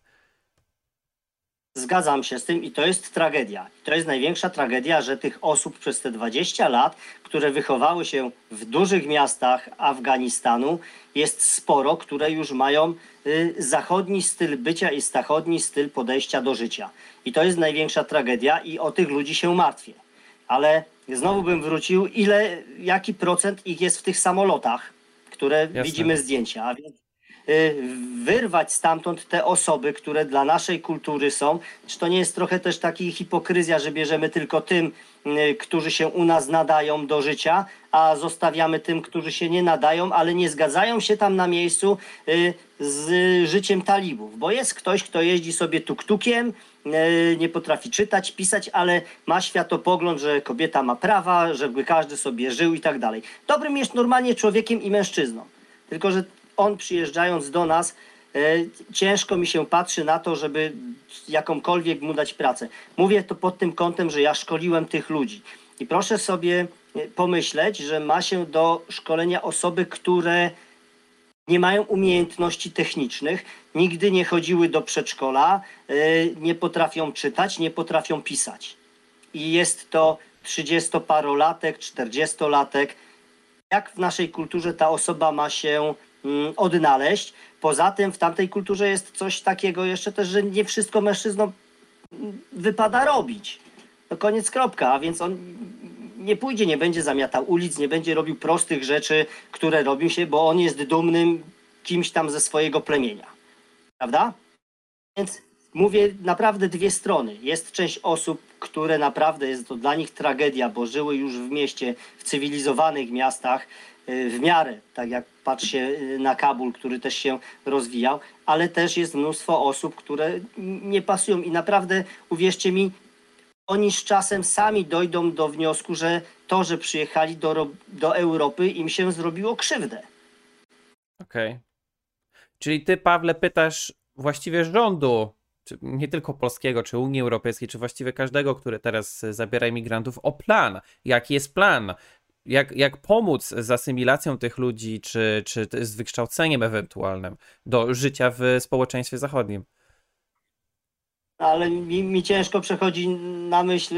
Zgadzam się z tym i to jest tragedia. To jest największa tragedia, że tych osób przez te 20 lat, które wychowały się w dużych miastach Afganistanu, jest sporo, które już mają y, zachodni styl bycia i zachodni styl podejścia do życia. I to jest największa tragedia i o tych ludzi się martwię. Ale znowu bym wrócił, ile, jaki procent ich jest w tych samolotach, które Jasne. widzimy zdjęcia. A więc wyrwać stamtąd te osoby, które dla naszej kultury są. Czy to nie jest trochę też taki hipokryzja, że bierzemy tylko tym, y, którzy się u nas nadają do życia, a zostawiamy tym, którzy się nie nadają, ale nie zgadzają się tam na miejscu y, z życiem talibów, bo jest ktoś, kto jeździ sobie tuktukiem, nie potrafi czytać, pisać, ale ma światopogląd, że kobieta ma prawa, żeby każdy sobie żył i tak dalej. Dobrym jest normalnie człowiekiem i mężczyzną. Tylko, że on przyjeżdżając do nas, e, ciężko mi się patrzy na to, żeby jakąkolwiek mu dać pracę. Mówię to pod tym kątem, że ja szkoliłem tych ludzi. I proszę sobie e, pomyśleć, że ma się do szkolenia osoby, które nie mają umiejętności technicznych, nigdy nie chodziły do przedszkola, e, nie potrafią czytać, nie potrafią pisać. I jest to 30-parolatek, 40-latek. Jak w naszej kulturze ta osoba ma się odnaleźć. Poza tym w tamtej kulturze jest coś takiego jeszcze też, że nie wszystko mężczyznom mm, wypada robić. To koniec kropka, a więc on nie pójdzie, nie będzie zamiatał ulic, nie będzie robił prostych rzeczy, które robią się, bo on jest dumnym kimś tam ze swojego plemienia. Prawda? Więc mówię naprawdę dwie strony. Jest część osób, które naprawdę jest to dla nich tragedia, bo żyły już w mieście, w cywilizowanych miastach, w miarę, tak jak patrz się y, na Kabul, który też się rozwijał, ale też jest mnóstwo osób, które nie pasują i naprawdę, uwierzcie mi, oni z czasem sami dojdą do wniosku, że to, że przyjechali do, do Europy, im się zrobiło krzywdę. Okej. Okay. Czyli ty, Pawle, pytasz właściwie rządu, nie tylko polskiego, czy Unii Europejskiej, czy właściwie każdego, który teraz zabiera imigrantów, o plan. Jaki jest plan? Jak, jak pomóc z asymilacją tych ludzi, czy, czy z wykształceniem ewentualnym do życia w społeczeństwie zachodnim. Ale mi, mi ciężko przechodzi na myśl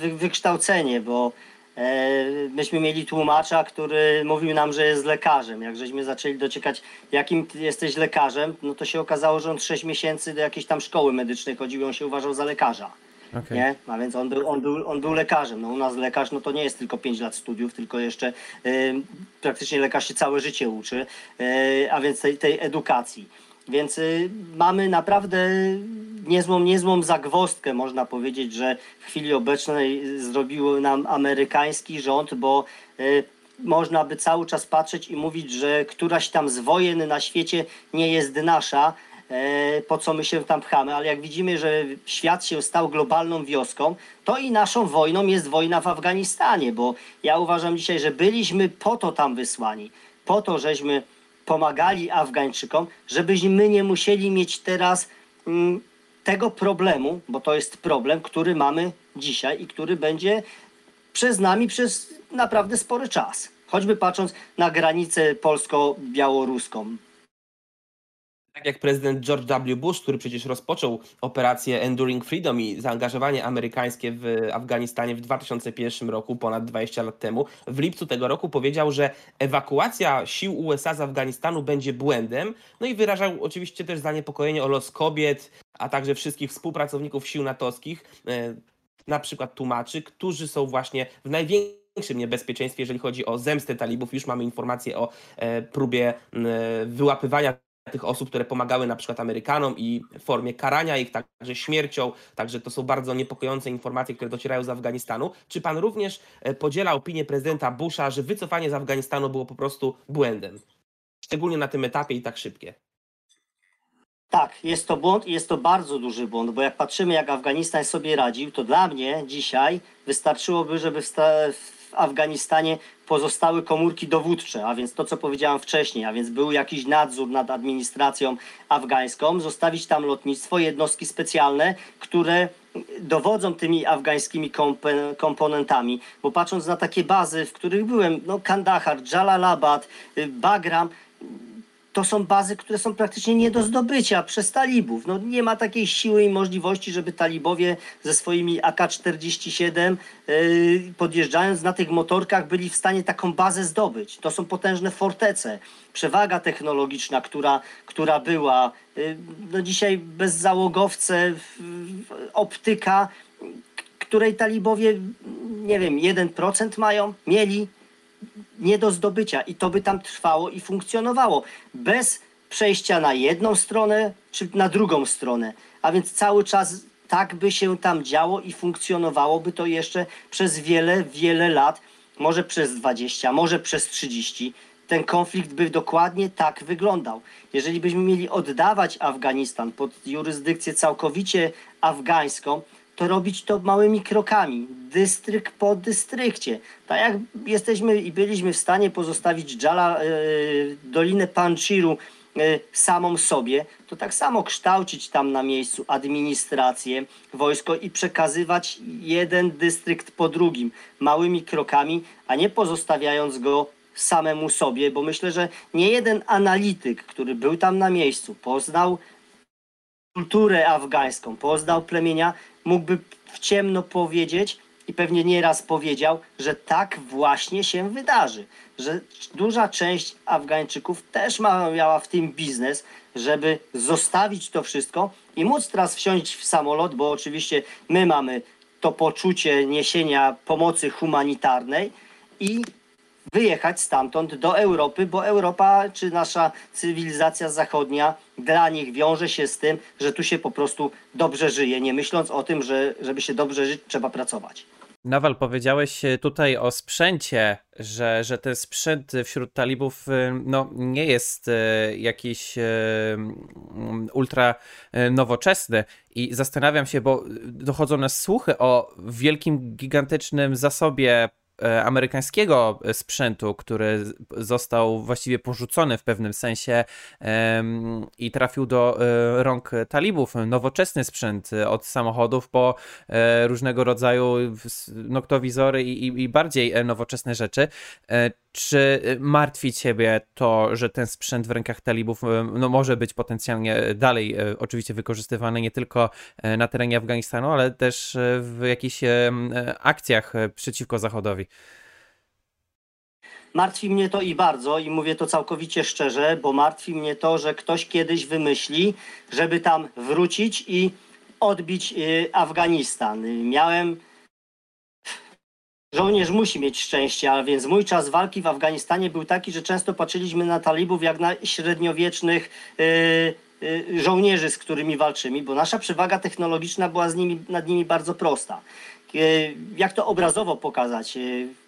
wy, wykształcenie, bo e, myśmy mieli tłumacza, który mówił nam, że jest lekarzem. Jak żeśmy zaczęli dociekać, jakim jesteś lekarzem, no to się okazało, że on 6 miesięcy do jakiejś tam szkoły medycznej chodził i on się uważał za lekarza. Okay. Nie? A więc on był, on, był, on był lekarzem. No u nas lekarz no to nie jest tylko 5 lat studiów, tylko jeszcze y, praktycznie lekarz się całe życie uczy, y, a więc tej, tej edukacji. Więc y, mamy naprawdę niezłą, niezłą zagwostkę, można powiedzieć, że w chwili obecnej zrobił nam amerykański rząd, bo y, można by cały czas patrzeć i mówić, że któraś tam z wojen na świecie nie jest nasza, po co my się tam pchamy, ale jak widzimy, że świat się stał globalną wioską, to i naszą wojną jest wojna w Afganistanie, bo ja uważam dzisiaj, że byliśmy po to tam wysłani, po to, żeśmy pomagali Afgańczykom, żebyśmy my nie musieli mieć teraz mm, tego problemu, bo to jest problem, który mamy dzisiaj i który będzie przez nami przez naprawdę spory czas. Choćby patrząc na granicę polsko-białoruską. Tak jak prezydent George W. Bush, który przecież rozpoczął operację Enduring Freedom i zaangażowanie amerykańskie w Afganistanie w 2001 roku, ponad 20 lat temu, w lipcu tego roku powiedział, że ewakuacja sił USA z Afganistanu będzie błędem, no i wyrażał oczywiście też zaniepokojenie o los kobiet, a także wszystkich współpracowników sił natowskich, e, na przykład tłumaczy, którzy są właśnie w największym niebezpieczeństwie, jeżeli chodzi o zemstę talibów. Już mamy informacje o e, próbie e, wyłapywania tych osób, które pomagały na przykład Amerykanom i w formie karania ich także śmiercią, także to są bardzo niepokojące informacje, które docierają z Afganistanu. Czy pan również e, podziela opinię prezydenta Busha, że wycofanie z Afganistanu było po prostu błędem? Szczególnie na tym etapie i tak szybkie. Tak, jest to błąd i jest to bardzo duży błąd, bo jak patrzymy, jak Afganistan sobie radził, to dla mnie dzisiaj wystarczyłoby, żeby w, w Afganistanie pozostały komórki dowódcze, a więc to, co powiedziałem wcześniej, a więc był jakiś nadzór nad administracją afgańską, zostawić tam lotnictwo, jednostki specjalne, które dowodzą tymi afgańskimi komponentami, bo patrząc na takie bazy, w których byłem, no Kandahar, Jalalabad, y, Bagram, to są bazy, które są praktycznie nie do zdobycia przez talibów. No, nie ma takiej siły i możliwości, żeby talibowie ze swoimi AK-47 yy, podjeżdżając na tych motorkach byli w stanie taką bazę zdobyć. To są potężne fortece. Przewaga technologiczna, która, która była. Yy, no dzisiaj bezzałogowce, w- optyka, której talibowie, nie wiem, 1% mają, mieli nie do zdobycia i to by tam trwało i funkcjonowało bez przejścia na jedną stronę czy na drugą stronę. A więc cały czas tak by się tam działo i funkcjonowałoby to jeszcze przez wiele, wiele lat, może przez 20, może przez 30. Ten konflikt by dokładnie tak wyglądał. Jeżeli byśmy mieli oddawać Afganistan pod jurysdykcję całkowicie afgańską, to robić to małymi krokami, dystrykt po dystrykcie. Tak jak jesteśmy i byliśmy w stanie pozostawić Dżala, e, Dolinę Panchiru e, samą sobie, to tak samo kształcić tam na miejscu administrację, wojsko i przekazywać jeden dystrykt po drugim, małymi krokami, a nie pozostawiając go samemu sobie, bo myślę, że nie jeden analityk, który był tam na miejscu, poznał kulturę afgańską, poznał plemienia, mógłby w ciemno powiedzieć i pewnie nieraz powiedział, że tak właśnie się wydarzy. Że duża część Afgańczyków też miała w tym biznes, żeby zostawić to wszystko i móc teraz wsiąść w samolot, bo oczywiście my mamy to poczucie niesienia pomocy humanitarnej i wyjechać stamtąd do Europy, bo Europa czy nasza cywilizacja zachodnia dla nich wiąże się z tym, że tu się po prostu dobrze żyje, nie myśląc o tym, że żeby się dobrze żyć, trzeba pracować. Nawal, powiedziałeś e, tutaj o sprzęcie, że, że ten sprzęt wśród talibów e, no, nie jest e, jakiś ultra nowoczesny i zastanawiam się, bo dochodzą nas słuchy o wielkim, gigantycznym zasobie amerykańskiego sprzętu, który został właściwie porzucony w pewnym sensie i trafił do e, rąk talibów. Nowoczesny sprzęt e, od samochodów po e, różnego rodzaju noktowizory i, bardziej e, nowoczesne rzeczy. E, Czy e, martwi Ciebie to, że ten sprzęt w rękach talibów e, no, może być potencjalnie dalej e, oczywiście wykorzystywany nie tylko e, na terenie Afganistanu, ale też e, w jakichś e, e, akcjach e, przeciwko Zachodowi? Martwi mnie to i bardzo, i mówię to całkowicie szczerze, bo martwi mnie to, że ktoś kiedyś wymyśli, żeby tam wrócić i odbić y, Afganistan. Miałem. Żołnierz musi mieć szczęście, a więc mój czas walki w Afganistanie był taki, że często patrzyliśmy na talibów jak na średniowiecznych y, y, żołnierzy, z którymi walczymy, bo nasza przewaga technologiczna była z nimi, nad nimi bardzo prosta. E, Jak to obrazowo pokazać? E,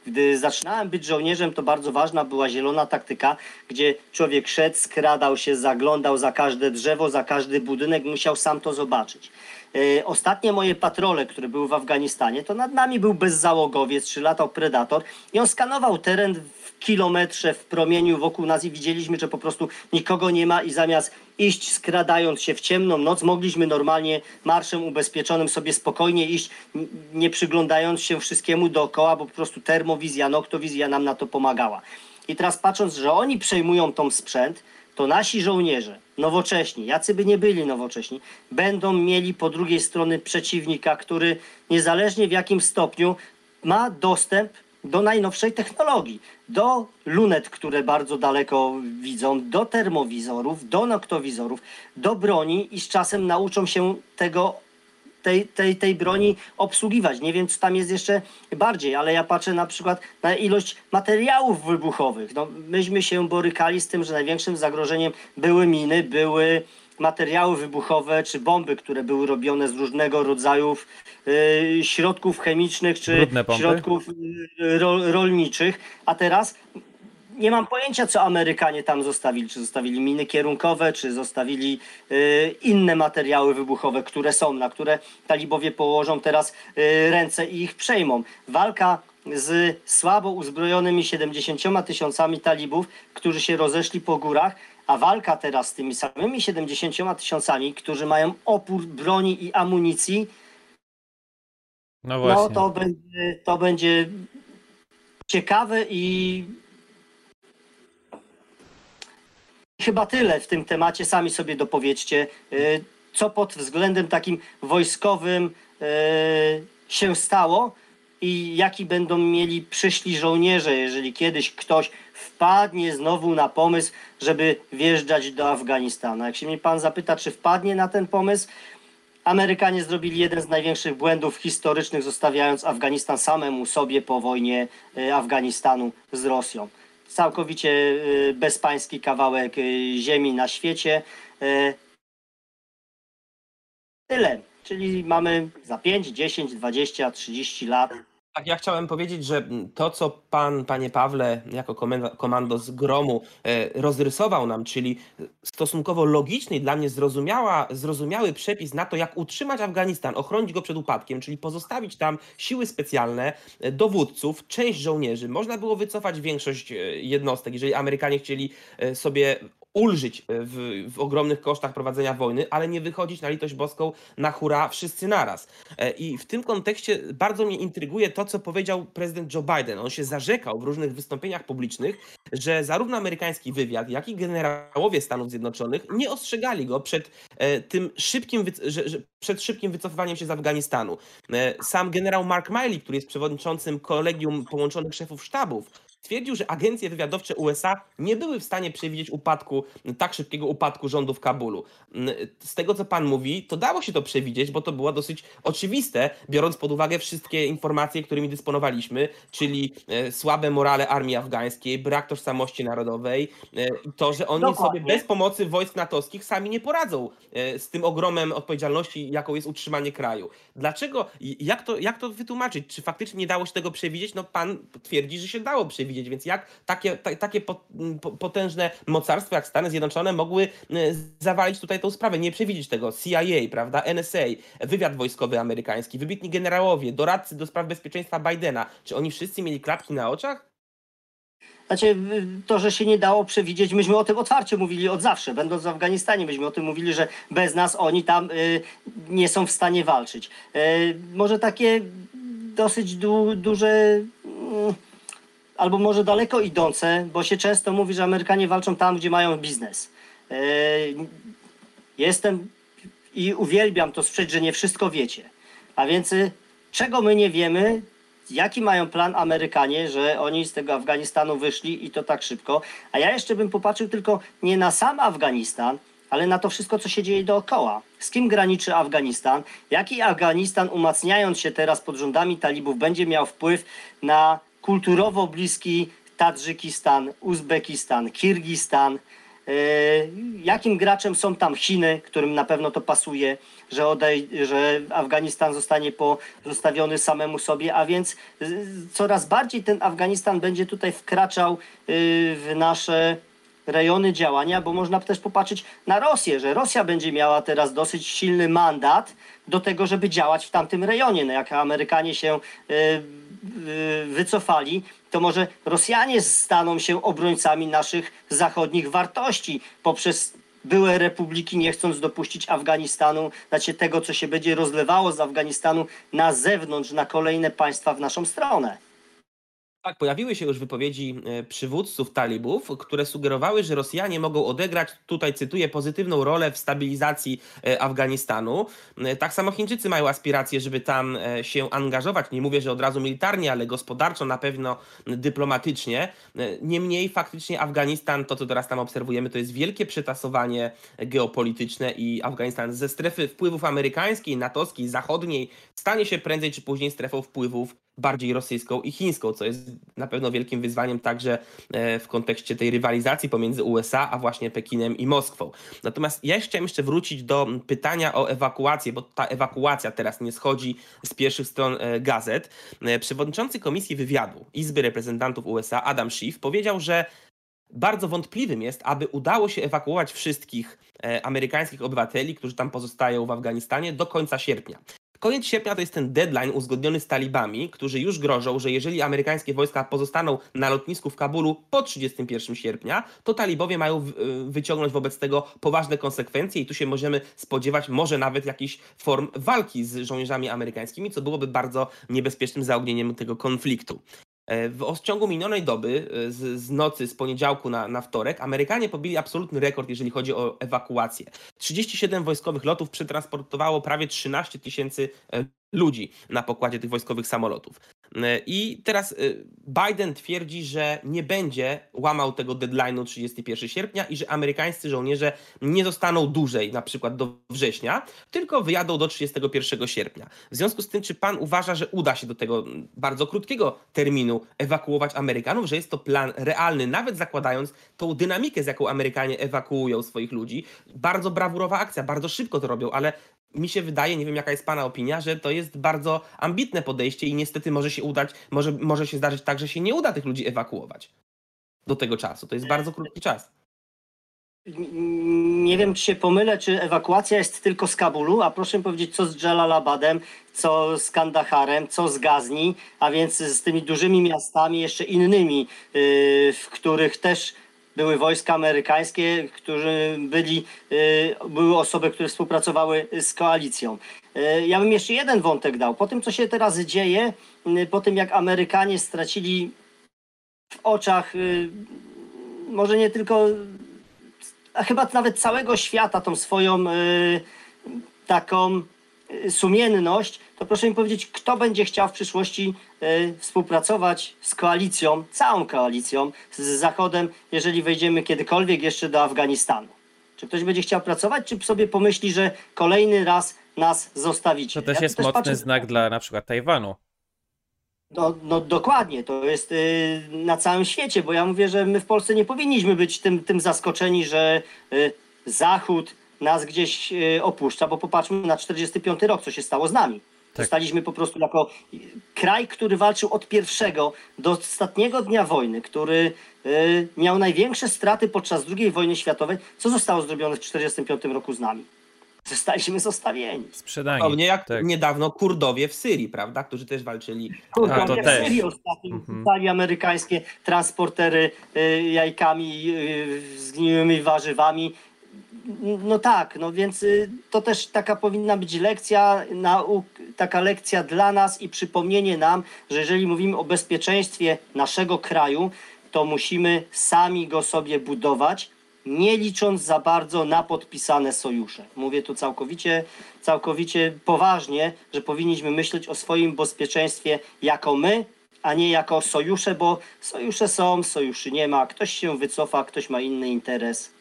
Gdy zaczynałem być żołnierzem, to bardzo ważna była zielona taktyka, gdzie człowiek szedł, skradał się, zaglądał za każde drzewo, za każdy budynek, musiał sam to zobaczyć. E, Ostatnie moje patrole, które były w Afganistanie, to nad nami był bezzałogowiec, czy latał predator i on skanował teren kilometrze w promieniu wokół nas i widzieliśmy, że po prostu nikogo nie ma i zamiast iść skradając się w ciemną noc, mogliśmy normalnie marszem ubezpieczonym sobie spokojnie iść, nie przyglądając się wszystkiemu dookoła, bo po prostu termowizja, noktowizja nam na to pomagała. I teraz patrząc, że oni przejmują tą sprzęt, to nasi żołnierze, nowocześni, jacy by nie byli nowocześni, będą mieli po drugiej stronie przeciwnika, który niezależnie w jakim stopniu ma dostęp do najnowszej technologii, do lunet, które bardzo daleko widzą, do termowizorów, do noktowizorów, do broni i z czasem nauczą się tego tej, tej, tej broni obsługiwać. Nie wiem, czy tam jest jeszcze bardziej, ale ja patrzę na przykład na ilość materiałów wybuchowych. No, myśmy się borykali z tym, że największym zagrożeniem były miny, były materiały wybuchowe czy bomby, które były robione z różnego rodzaju y, środków chemicznych czy środków y, ro, rolniczych. A teraz nie mam pojęcia, co Amerykanie tam zostawili. Czy zostawili miny kierunkowe, czy zostawili y, inne materiały wybuchowe, które są, na które talibowie położą teraz ręce i ich przejmą. Walka z słabo uzbrojonymi 70 tysiącami talibów, którzy się rozeszli po górach, a walka teraz z tymi samymi 70 tysiącami, którzy mają opór broni i amunicji, No właśnie. no to będzie, to będzie ciekawe i chyba tyle w tym temacie. Sami sobie dopowiedzcie, y, co pod względem takim wojskowym y, się stało i jaki będą mieli przyszli żołnierze, jeżeli kiedyś ktoś wpadnie znowu na pomysł, żeby wjeżdżać do Afganistanu. Jak się mnie pan zapyta, czy wpadnie na ten pomysł, Amerykanie zrobili jeden z największych błędów historycznych, zostawiając Afganistan samemu sobie po wojnie y, Afganistanu z Rosją. Całkowicie y, bezpański kawałek y, ziemi na świecie. Tyle. Czyli mamy za 5, 10, 20, 30 lat Tak, ja chciałem powiedzieć, że to, co pan, panie Pawle, jako komando z gromu e, rozrysował nam, czyli stosunkowo logiczny i dla mnie zrozumiała, zrozumiały przepis na to, jak utrzymać Afganistan, ochronić go przed upadkiem, czyli pozostawić tam siły specjalne, e, dowódców, część żołnierzy. Można było wycofać większość e, jednostek, jeżeli Amerykanie chcieli sobie ulżyć e, w, w ogromnych kosztach prowadzenia wojny, ale nie wychodzić na litość boską na hura wszyscy naraz. E, I w tym kontekście bardzo mnie intryguje to, co powiedział prezydent Joe Biden. On się zarzekał w różnych wystąpieniach publicznych, że zarówno amerykański wywiad, jak i generałowie Stanów Zjednoczonych nie ostrzegali go przed e, tym szybkim, że, że przed szybkim wycofywaniem się z Afganistanu. Sam generał Mark Miley, który jest przewodniczącym kolegium połączonych szefów sztabów, Twierdził, że agencje wywiadowcze USA nie były w stanie przewidzieć upadku, tak szybkiego upadku rządu w Kabulu. Z tego, co pan mówi, to dało się to przewidzieć, bo to było dosyć oczywiste, biorąc pod uwagę wszystkie informacje, którymi dysponowaliśmy, czyli e, słabe morale armii afgańskiej, brak tożsamości narodowej e, i to, że oni Dokładnie. sobie bez pomocy wojsk natowskich sami nie poradzą e, z tym ogromem odpowiedzialności, jaką jest utrzymanie kraju. Dlaczego, jak to, jak to wytłumaczyć? Czy faktycznie nie dało się tego przewidzieć? No pan twierdzi, że się dało przewidzieć, więc jak takie, ta, takie po, po, potężne mocarstwa jak Stany Zjednoczone mogły zawalić tutaj tą sprawę, nie przewidzieć tego? CIA, prawda, NSA, wywiad wojskowy amerykański, wybitni generałowie, doradcy do spraw bezpieczeństwa Bidena, czy oni wszyscy mieli klapki na oczach? Znaczy, y, to, że się nie dało przewidzieć, myśmy o tym otwarcie mówili od zawsze. Będąc w Afganistanie, myśmy o tym mówili, że bez nas oni tam y, nie są w stanie walczyć. Y, może takie dosyć du, duże, mm, albo może daleko idące, bo się często mówi, że Amerykanie walczą tam, gdzie mają biznes. Y, jestem i uwielbiam to słyszeć, że nie wszystko wiecie. A więc y, czego my nie wiemy, jaki mają plan Amerykanie, że oni z tego Afganistanu wyszli i to tak szybko. A ja jeszcze bym popatrzył tylko nie na sam Afganistan, ale na to wszystko, co się dzieje dookoła. Z kim graniczy Afganistan? Jaki Afganistan, umacniając się teraz pod rządami talibów, będzie miał wpływ na kulturowo bliski Tadżykistan, Uzbekistan, Kirgistan? Yy, jakim graczem są tam Chiny, którym na pewno to pasuje, że, odej- że Afganistan zostanie pozostawiony samemu sobie, a więc yy, coraz bardziej ten Afganistan będzie tutaj wkraczał yy, w nasze rejony działania, bo można też popatrzeć na Rosję, że Rosja będzie miała teraz dosyć silny mandat do tego, żeby działać w tamtym rejonie. No jak Amerykanie się wycofali, to może Rosjanie staną się obrońcami naszych zachodnich wartości poprzez były republiki, nie chcąc dopuścić Afganistanu, znaczy tego, co się będzie rozlewało z Afganistanu na zewnątrz, na kolejne państwa w naszą stronę. Tak, pojawiły się już wypowiedzi e, przywódców talibów, które sugerowały, że Rosjanie mogą odegrać, tutaj cytuję, pozytywną rolę w stabilizacji e, Afganistanu. E, Tak samo Chińczycy mają aspiracje, żeby tam się angażować. Nie mówię, że od razu militarnie, ale gospodarczo, na pewno dyplomatycznie. Niemniej faktycznie Afganistan, to co teraz tam obserwujemy, to jest wielkie przetasowanie geopolityczne i Afganistan ze strefy wpływów amerykańskiej, natowskiej, zachodniej stanie się prędzej czy później strefą wpływów bardziej rosyjską i chińską, co jest na pewno wielkim wyzwaniem także e, w kontekście tej rywalizacji pomiędzy USA, a właśnie Pekinem i Moskwą. Natomiast ja chciałem jeszcze wrócić do pytania o ewakuację, bo ta ewakuacja teraz nie schodzi z pierwszych stron e, gazet. E, Przewodniczący Komisji Wywiadu Izby Reprezentantów USA Adam Schiff powiedział, że bardzo wątpliwym jest, aby udało się ewakuować wszystkich amerykańskich obywateli, którzy tam pozostają w Afganistanie do końca sierpnia. Koniec sierpnia to jest ten deadline uzgodniony z talibami, którzy już grożą, że jeżeli amerykańskie wojska pozostaną na lotnisku w Kabulu po 31 sierpnia, to talibowie mają y, wyciągnąć wobec tego poważne konsekwencje i tu się możemy spodziewać może nawet jakichś form walki z żołnierzami amerykańskimi, co byłoby bardzo niebezpiecznym zaognieniem tego konfliktu. E, W ciągu minionej doby, e, z, z nocy, z poniedziałku na, na wtorek, Amerykanie pobili absolutny rekord, jeżeli chodzi o ewakuację. 37 wojskowych lotów przetransportowało prawie 13 tysięcy e, ludzi na pokładzie tych wojskowych samolotów. E, I teraz e, Biden twierdzi, że nie będzie łamał tego deadline'u 31 sierpnia i że amerykańscy żołnierze nie zostaną dłużej, na przykład do września, tylko wyjadą do 31 sierpnia. W związku z tym, czy pan uważa, że uda się do tego bardzo krótkiego terminu ewakuować Amerykanów, że jest to plan realny, nawet zakładając tą dynamikę, z jaką Amerykanie ewakuują swoich ludzi? Bardzo brawurowa akcja, bardzo szybko to robią, ale mi się wydaje, nie wiem jaka jest Pana opinia, że to jest bardzo ambitne podejście i niestety może się udać, może, może się zdarzyć tak, że się nie uda tych ludzi ewakuować do tego czasu. To jest bardzo krótki czas. Nie wiem, czy się pomylę, czy ewakuacja jest tylko z Kabulu, a proszę mi powiedzieć, co z Jalalabadem, co z Kandaharem, co z Gazni, a więc z tymi dużymi miastami, jeszcze innymi, yy, w których też były wojska amerykańskie, którzy byli, yy, były osoby, które współpracowały z koalicją. Yy, Ja bym jeszcze jeden wątek dał. Po tym, co się teraz dzieje, yy, po tym jak Amerykanie stracili w oczach może nie tylko a chyba nawet całego świata tą swoją y, taką y, sumienność, to proszę mi powiedzieć, kto będzie chciał w przyszłości y, współpracować z koalicją, całą koalicją, z Zachodem, jeżeli wejdziemy kiedykolwiek jeszcze do Afganistanu. Czy ktoś będzie chciał pracować, czy sobie pomyśli, że kolejny raz nas zostawicie? To też Ja jest mocny patrzę- znak dla na przykład Tajwanu. no, no dokładnie, to jest y, na całym świecie, bo ja mówię, że my w Polsce nie powinniśmy być tym, tym zaskoczeni, że y, Zachód nas gdzieś y, opuszcza, bo popatrzmy na 45 rok, co się stało z nami. Tak. Zostaliśmy po prostu jako kraj, który walczył od pierwszego do ostatniego dnia wojny, który y, miał największe straty podczas II wojny światowej. Co zostało zrobione w 45 roku z nami? Zostaliśmy zostawieni. Sprzedani. Podobnie jak tak. niedawno Kurdowie w Syrii, prawda, którzy też walczyli. A, to w też. Syrii ostatnio Mhm. amerykańskie transportery y, jajkami, y, zgniłymi warzywami. No tak, no więc y, to też taka powinna być lekcja, nauk, taka lekcja dla nas i przypomnienie nam, że jeżeli mówimy o bezpieczeństwie naszego kraju, to musimy sami go sobie budować, nie licząc za bardzo na podpisane sojusze. Mówię tu całkowicie, całkowicie poważnie, że powinniśmy myśleć o swoim bezpieczeństwie jako my, a nie jako sojusze, bo sojusze są, sojuszy nie ma, ktoś się wycofa, ktoś ma inny interes.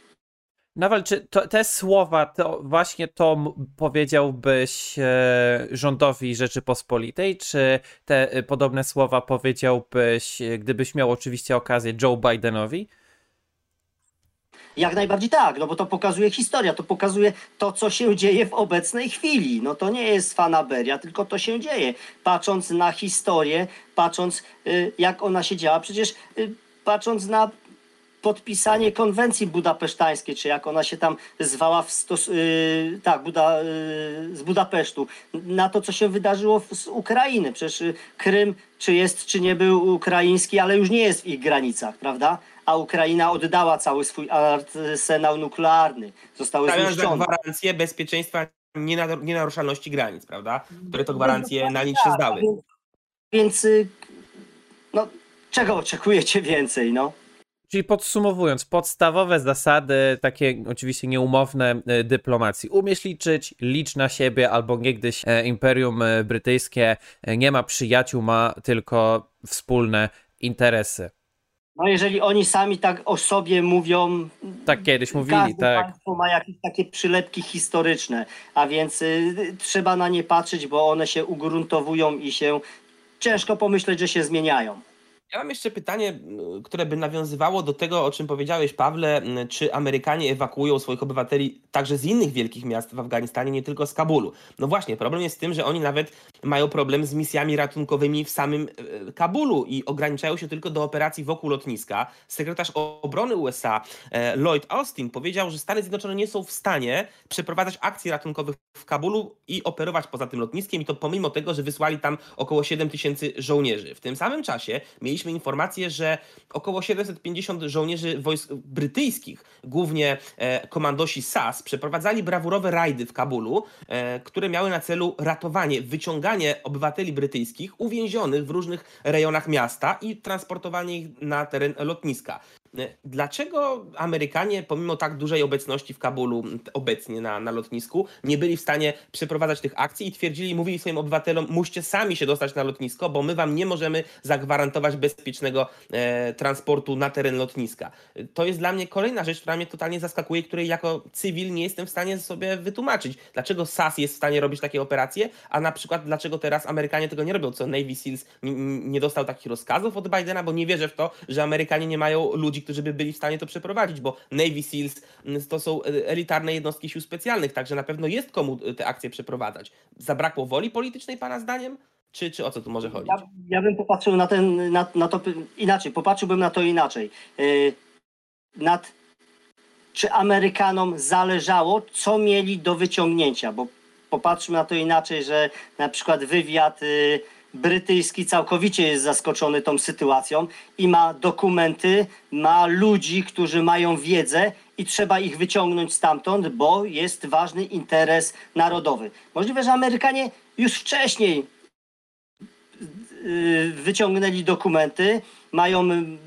Nawal, czy to, te słowa, to właśnie to powiedziałbyś e, rządowi Rzeczypospolitej, czy te e, podobne słowa powiedziałbyś, e, gdybyś miał oczywiście okazję, Joe Bidenowi? Jak najbardziej tak, no bo to pokazuje historia, to pokazuje to, co się dzieje w obecnej chwili. No to nie jest fanaberia, tylko to się dzieje. Patrząc na historię, patrząc y, jak ona się działa, przecież y, patrząc na podpisanie konwencji budapesztańskiej, czy jak ona się tam zwała w stos- y, tak, Buda, y, z Budapesztu, na to, co się wydarzyło w, z Ukrainy. Przecież y, Krym, czy jest, czy nie był ukraiński, ale już nie jest w ich granicach, prawda? A Ukraina oddała cały swój arsenał nuklearny. Zostały Stawiając za zniszczone. gwarancję bezpieczeństwa nienar- nienaruszalności granic, prawda? Które to gwarancje na nich się zdały. Więc, więc y, no, czego oczekujecie więcej, no? Czyli podsumowując, podstawowe zasady, takie oczywiście nieumowne e, dyplomacji. Umiesz liczyć, licz na siebie, albo niegdyś e, Imperium e, Brytyjskie nie ma przyjaciół, ma tylko wspólne interesy. No jeżeli oni sami tak o sobie mówią, Tak kiedyś mówili, każde tak. państwo ma jakieś takie przylepki historyczne, a więc y, trzeba na nie patrzeć, bo one się ugruntowują i się ciężko pomyśleć, że się zmieniają. Ja mam jeszcze pytanie, m, które by nawiązywało do tego, o czym powiedziałeś, Pawle. m, Czy Amerykanie ewakuują swoich obywateli także z innych wielkich miast w Afganistanie, nie tylko z Kabulu? No właśnie, problem jest w tym, że oni nawet mają problem z misjami ratunkowymi w samym e, Kabulu i ograniczają się tylko do operacji wokół lotniska. Sekretarz obrony USA e, Lloyd Austin powiedział, że Stany Zjednoczone nie są w stanie przeprowadzać akcji ratunkowych w Kabulu i operować poza tym lotniskiem i to pomimo tego, że wysłali tam około 7 tysięcy żołnierzy. W tym samym czasie mieliśmy informację, że około 750 żołnierzy wojsk brytyjskich, głównie e, komandosi SAS, przeprowadzali brawurowe rajdy w Kabulu, e, które miały na celu ratowanie, wyciąganie obywateli brytyjskich uwięzionych w różnych rejonach miasta i transportowanie ich na teren lotniska. E, Dlaczego Amerykanie, pomimo tak dużej obecności w Kabulu obecnie na, na lotnisku, nie byli w stanie przeprowadzać tych akcji i twierdzili, mówili swoim obywatelom, musicie sami się dostać na lotnisko, bo my wam nie możemy zagwarantować bezpiecznego e, transportu na teren lotniska. E, To jest dla mnie kolejna rzecz, która mnie totalnie zaskakuje, której jako cywil nie jestem w stanie sobie wytłumaczyć. Dlaczego SAS jest w stanie robić takie operacje, a na przykład dlaczego teraz Amerykanie tego nie robią? Co Navy Seals n- nie dostał takich rozkazów od Bidena, bo nie wierzę w to, że Amerykanie nie mają ludzi, którzy by byli w stanie to przeprowadzić, bo Navy Seals mm, to są e, elitarne jednostki sił specjalnych, także na pewno jest komu e, te akcje przeprowadzać. Zabrakło woli politycznej, pana zdaniem? Czy, czy o co tu może chodzić? Ja, ja bym popatrzył na, ten, na, na to inaczej, popatrzyłbym na to inaczej. Yy, nad, czy Amerykanom zależało, co mieli do wyciągnięcia, bo popatrzmy na to inaczej, że na przykład wywiad yy, brytyjski całkowicie jest zaskoczony tą sytuacją i ma dokumenty, ma ludzi, którzy mają wiedzę i trzeba ich wyciągnąć stamtąd, bo jest ważny interes narodowy. Możliwe, że Amerykanie już wcześniej y, wyciągnęli dokumenty, mają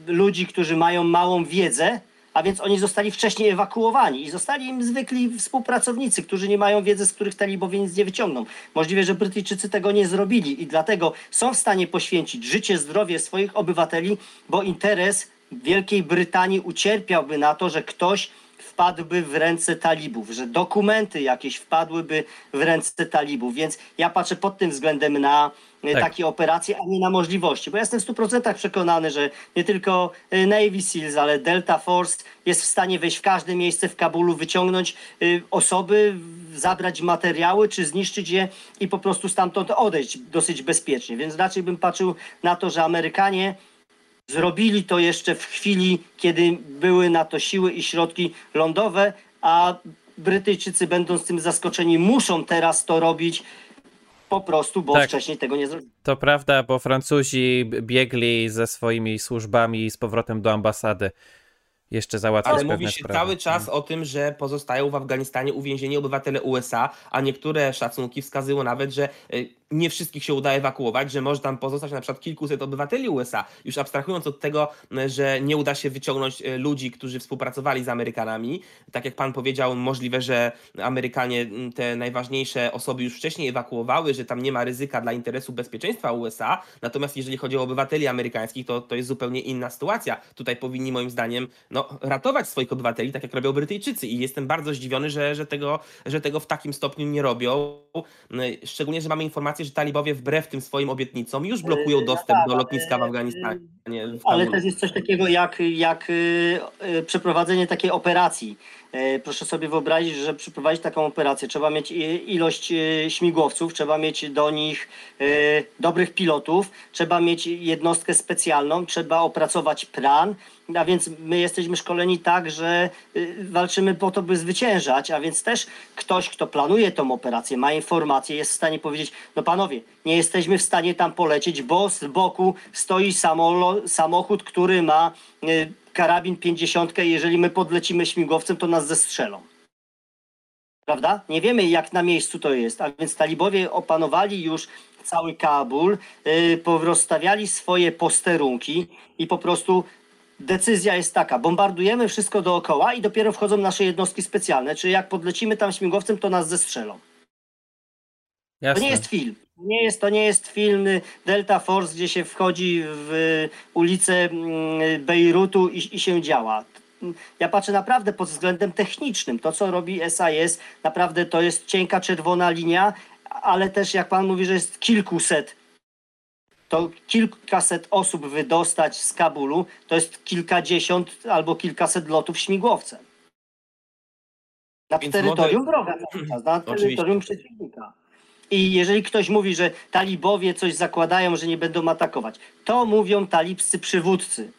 ludzi, którzy mają małą wiedzę, a więc oni zostali wcześniej ewakuowani i zostali im zwykli współpracownicy, którzy nie mają wiedzy, z których talibowie nic nie wyciągną. Możliwe, że Brytyjczycy tego nie zrobili i dlatego są w stanie poświęcić życie, zdrowie swoich obywateli, bo interes Wielkiej Brytanii ucierpiałby na to, że ktoś wpadłby w ręce talibów, że dokumenty jakieś wpadłyby w ręce talibów. Więc ja patrzę pod tym względem na e, Tak. takie operacje, a nie na możliwości. Bo ja jestem w 100% przekonany, że nie tylko e, Navy Seals, ale Delta Force jest w stanie wejść w każde miejsce w Kabulu, wyciągnąć e, osoby, zabrać materiały, czy zniszczyć je i po prostu stamtąd odejść dosyć bezpiecznie. Więc raczej bym patrzył na to, że Amerykanie Zrobili to jeszcze w chwili, kiedy były na to siły i środki lądowe, a Brytyjczycy, będąc tym zaskoczeni, muszą teraz to robić po prostu, bo Tak. wcześniej tego nie zrobili. To prawda, bo Francuzi biegli ze swoimi służbami z powrotem do ambasady. Jeszcze załatwiać Ale mówi się sprawy. cały czas o tym, że pozostają w Afganistanie uwięzieni obywatele USA, a niektóre szacunki wskazują nawet, że y, nie wszystkich się uda ewakuować, że może tam pozostać na przykład kilkuset obywateli USA. Już abstrahując od tego, że nie uda się wyciągnąć y, ludzi, którzy współpracowali z Amerykanami. Tak jak pan powiedział, możliwe, że Amerykanie te najważniejsze osoby już wcześniej ewakuowały, że tam nie ma ryzyka dla interesu bezpieczeństwa USA. Natomiast jeżeli chodzi o obywateli amerykańskich, to, to jest zupełnie inna sytuacja. Tutaj powinni moim zdaniem no, ratować swoich obywateli, tak jak robią Brytyjczycy. I jestem bardzo zdziwiony, że, że, tego, że tego w takim stopniu nie robią. Szczególnie, że mamy informację, że talibowie wbrew tym swoim obietnicom już blokują Yy, dostęp tak, do ale- lotniska w Afganistanie. W Ale Kabulu. też jest coś takiego jak, jak przeprowadzenie takiej operacji. E, Proszę sobie wyobrazić, że przeprowadzić taką operację. Trzeba mieć ilość e, śmigłowców, trzeba mieć do nich e, dobrych pilotów, trzeba mieć jednostkę specjalną, trzeba opracować plan, a więc my jesteśmy szkoleni tak, że walczymy po to, by zwyciężać, a więc też ktoś, kto planuje tą operację, ma informacje, jest w stanie powiedzieć, no panowie, nie jesteśmy w stanie tam polecieć, bo z boku stoi samochód, który ma karabin 50 i jeżeli my podlecimy śmigłowcem, to nas zestrzelą. Prawda? Nie wiemy, jak na miejscu to jest, a więc talibowie opanowali już cały Kabul, yy, swoje posterunki i po prostu decyzja jest taka, bombardujemy wszystko dookoła i dopiero wchodzą nasze jednostki specjalne, czyli jak podlecimy tam śmigłowcem, to nas zestrzelą. To Jasne. nie jest film. Nie jest, to nie jest film Delta Force, gdzie się wchodzi w ulicę mm, Bejrutu i, i się działa. Ja patrzę naprawdę pod względem technicznym. To, co robi SAS, naprawdę to jest cienka czerwona linia, ale też jak pan mówi, że jest kilkuset, to kilkaset osób wydostać z Kabulu, to jest kilkadziesiąt albo kilkaset lotów śmigłowcem. Na Więc terytorium może- wroga na Oczywiście. terytorium przeciwnika. I jeżeli ktoś mówi, że talibowie coś zakładają, że nie będą atakować, to mówią talibscy przywódcy.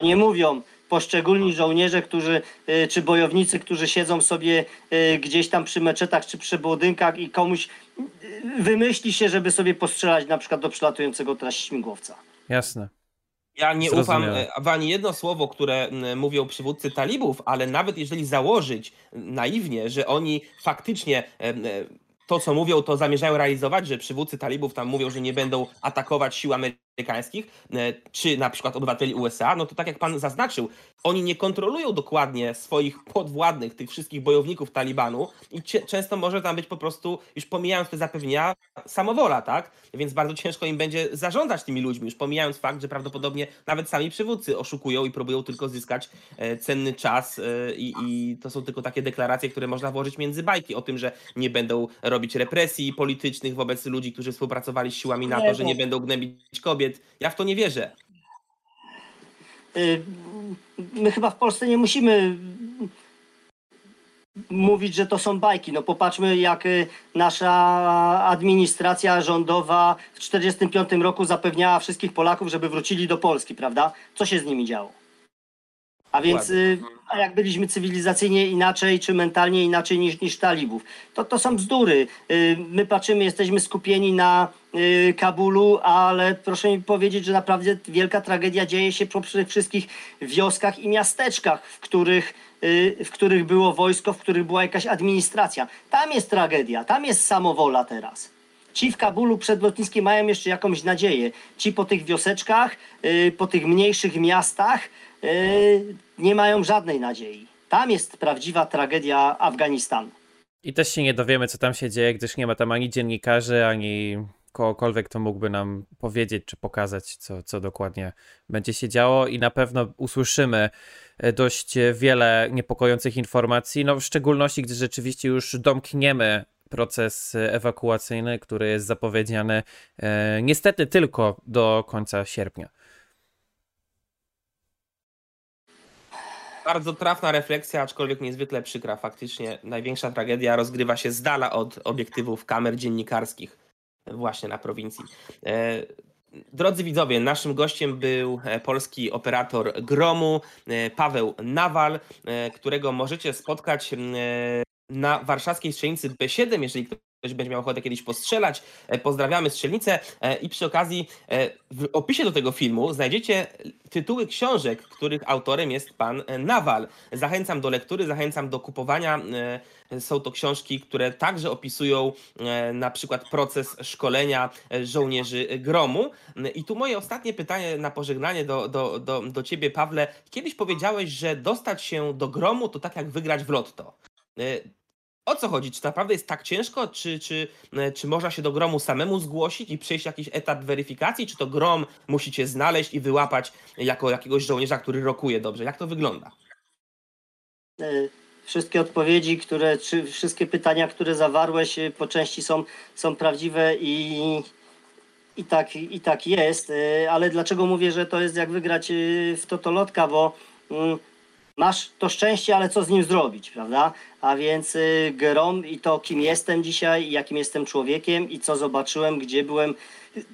Nie mówią poszczególni żołnierze, którzy, y, czy bojownicy, którzy siedzą sobie y, gdzieś tam przy meczetach czy przy budynkach i komuś y, wymyśli się, żeby sobie postrzelać na przykład do przylatującego teraz śmigłowca. Jasne. Ja nie ufam Zrozumiałe. e, w ani jedno słowo, które mówią przywódcy talibów, ale nawet jeżeli założyć naiwnie, że oni faktycznie em, e, to, co mówią, to zamierzają realizować, że przywódcy talibów tam mówią, że nie będą atakować sił amerykańskich, e, czy na przykład obywateli USA, no to tak jak pan zaznaczył, oni nie kontrolują dokładnie swoich podwładnych, tych wszystkich bojowników Talibanu i często może tam być po prostu, już pomijając te zapewnienia, samowola, tak? Więc bardzo ciężko im będzie zarządzać tymi ludźmi, już pomijając fakt, że prawdopodobnie nawet sami przywódcy oszukują i próbują tylko zyskać e, cenny czas e, i, i to są tylko takie deklaracje, które można włożyć między bajki o tym, że nie będą robić represji politycznych wobec ludzi, którzy współpracowali z siłami NATO, że nie będą gnębić kobiet. Ja w to nie wierzę. Y, My chyba w Polsce nie musimy mówić, że to są bajki. No popatrzmy, jak y, nasza administracja rządowa w 1945 roku zapewniała wszystkich Polaków, żeby wrócili do Polski, prawda? Co się z nimi działo? A więc, y, a jak byliśmy cywilizacyjnie inaczej, czy mentalnie inaczej niż, niż talibów? To, to są bzdury. My patrzymy, jesteśmy skupieni na Kabulu, ale proszę mi powiedzieć, że naprawdę wielka tragedia dzieje się przy wszystkich wioskach i miasteczkach, w których, y, w których było wojsko, w których była jakaś administracja. Tam jest tragedia, tam jest samowola teraz. Ci w Kabulu przed lotniskiem mają jeszcze jakąś nadzieję. Ci po tych wioseczkach, y, po tych mniejszych miastach y, nie mają żadnej nadziei. Tam jest prawdziwa tragedia Afganistanu. I też się nie dowiemy, co tam się dzieje, gdyż nie ma tam ani dziennikarzy, ani kogokolwiek, kto mógłby nam powiedzieć czy pokazać, co, co dokładnie będzie się działo. I na pewno usłyszymy e, dość wiele niepokojących informacji, no w szczególności, gdy rzeczywiście już domkniemy proces ewakuacyjny, który jest zapowiedziany e, niestety tylko do końca sierpnia. Bardzo trafna refleksja, aczkolwiek niezwykle przykra. Faktycznie największa tragedia rozgrywa się z dala od obiektywów kamer dziennikarskich, właśnie na prowincji. E, Drodzy widzowie, naszym gościem był e, polski operator Gromu, e, Paweł Nawal, którego możecie spotkać na warszawskiej strzelnicy B7, jeżeli ktoś będzie miał ochotę kiedyś postrzelać. E, Pozdrawiamy strzelnicę e, i przy okazji e, w opisie do tego filmu znajdziecie tytuły książek, których autorem jest pan Nawal. Zachęcam do lektury, zachęcam do kupowania. Są to książki, które także opisują na przykład proces szkolenia żołnierzy gromu. I tu moje ostatnie pytanie na pożegnanie do, do, do, do ciebie, Pawle. Kiedyś powiedziałeś, że dostać się do gromu to tak jak wygrać w lotto. O co chodzi? Czy naprawdę jest tak ciężko? Czy, czy, e, czy można się do gromu samemu zgłosić i przejść jakiś etap weryfikacji? Czy to grom musi cię znaleźć i wyłapać jako jakiegoś żołnierza, który rokuje dobrze? Jak to wygląda? E, Wszystkie odpowiedzi, które, czy wszystkie pytania, które zawarłeś, e, po części są, są prawdziwe i, i, tak, i tak jest. Ale dlaczego mówię, że to jest jak wygrać w totolotka, bo mm, masz to szczęście, ale co z nim zrobić, prawda? A więc y, grom i to, kim jestem dzisiaj, i jakim jestem człowiekiem i co zobaczyłem, gdzie byłem,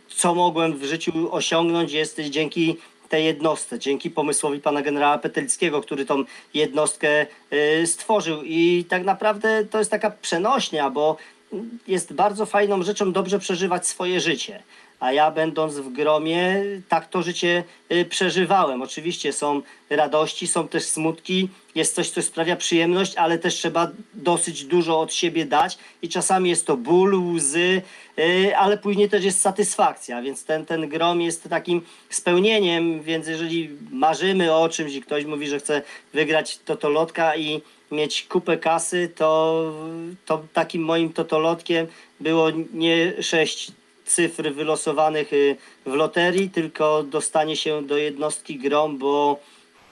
co mogłem w życiu osiągnąć, jest dzięki tej jednostce, dzięki pomysłowi pana generała Petelickiego, który tą jednostkę y, stworzył. I tak naprawdę to jest taka przenośnia, bo jest bardzo fajną rzeczą dobrze przeżywać swoje życie. A ja będąc w gromie, tak to życie y, przeżywałem. Oczywiście są radości, są też smutki, jest coś, co sprawia przyjemność, ale też trzeba dosyć dużo od siebie dać. I czasami jest to ból, łzy, y, ale później też jest satysfakcja, więc ten, ten grom jest takim spełnieniem, więc jeżeli marzymy o czymś i ktoś mówi, że chce wygrać totolotka i mieć kupę kasy, to, to takim moim totolotkiem było nie sześć cyfr wylosowanych y, w loterii, tylko dostanie się do jednostki grom, bo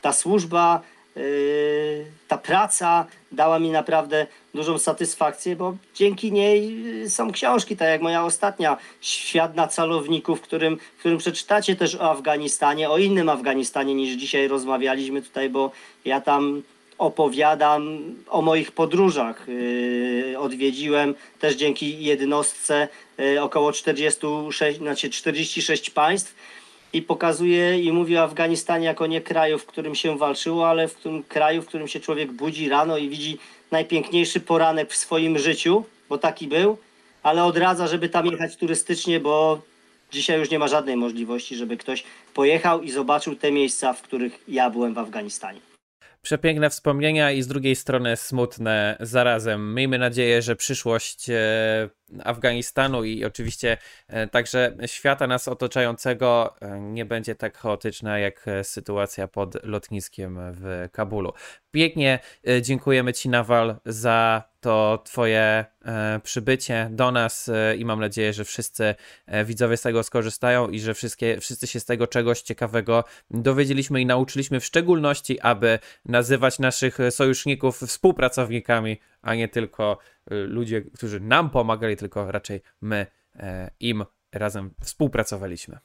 ta służba, y, ta praca dała mi naprawdę dużą satysfakcję, bo dzięki niej y, są książki, tak jak moja ostatnia, Świat na calowników, w którym, w którym przeczytacie też o Afganistanie, o innym Afganistanie niż dzisiaj rozmawialiśmy tutaj, bo ja tam opowiadam o moich podróżach. Yy, Odwiedziłem też dzięki jednostce yy, około 46, znaczy 46 państw i pokazuję i mówię o Afganistanie jako nie kraju, w którym się walczyło, ale w tym kraju, w którym się człowiek budzi rano i widzi najpiękniejszy poranek w swoim życiu, bo taki był, ale odradza, żeby tam jechać turystycznie, bo dzisiaj już nie ma żadnej możliwości, żeby ktoś pojechał i zobaczył te miejsca, w których ja byłem w Afganistanie. Przepiękne wspomnienia i z drugiej strony smutne zarazem. Miejmy nadzieję, że przyszłość e, Afganistanu i oczywiście e, także świata nas otaczającego e, nie będzie tak chaotyczna jak e, sytuacja pod lotniskiem w Kabulu. Pięknie dziękujemy Ci, Nawal, za to Twoje przybycie do nas i mam nadzieję, że wszyscy widzowie z tego skorzystają i że wszystkie, wszyscy się z tego czegoś ciekawego dowiedzieliśmy i nauczyliśmy, w szczególności, aby nazywać naszych sojuszników współpracownikami, a nie tylko ludzie, którzy nam pomagali, tylko raczej my e, im razem współpracowaliśmy.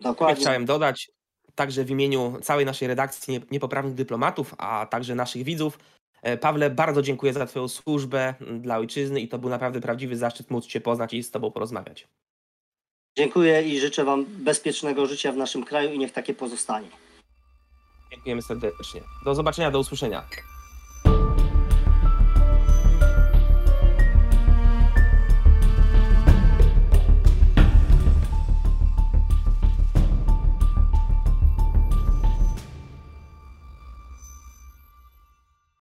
Dokładnie. chciałem dodać, także w imieniu całej naszej redakcji Nie- Niepoprawnych Dyplomatów, a także naszych widzów, e, Pawle, bardzo dziękuję za Twoją służbę dla ojczyzny i to był naprawdę prawdziwy zaszczyt móc Cię poznać i z Tobą porozmawiać. Dziękuję i życzę Wam bezpiecznego życia w naszym kraju i niech takie pozostanie. Dziękujemy serdecznie. Do zobaczenia, do usłyszenia.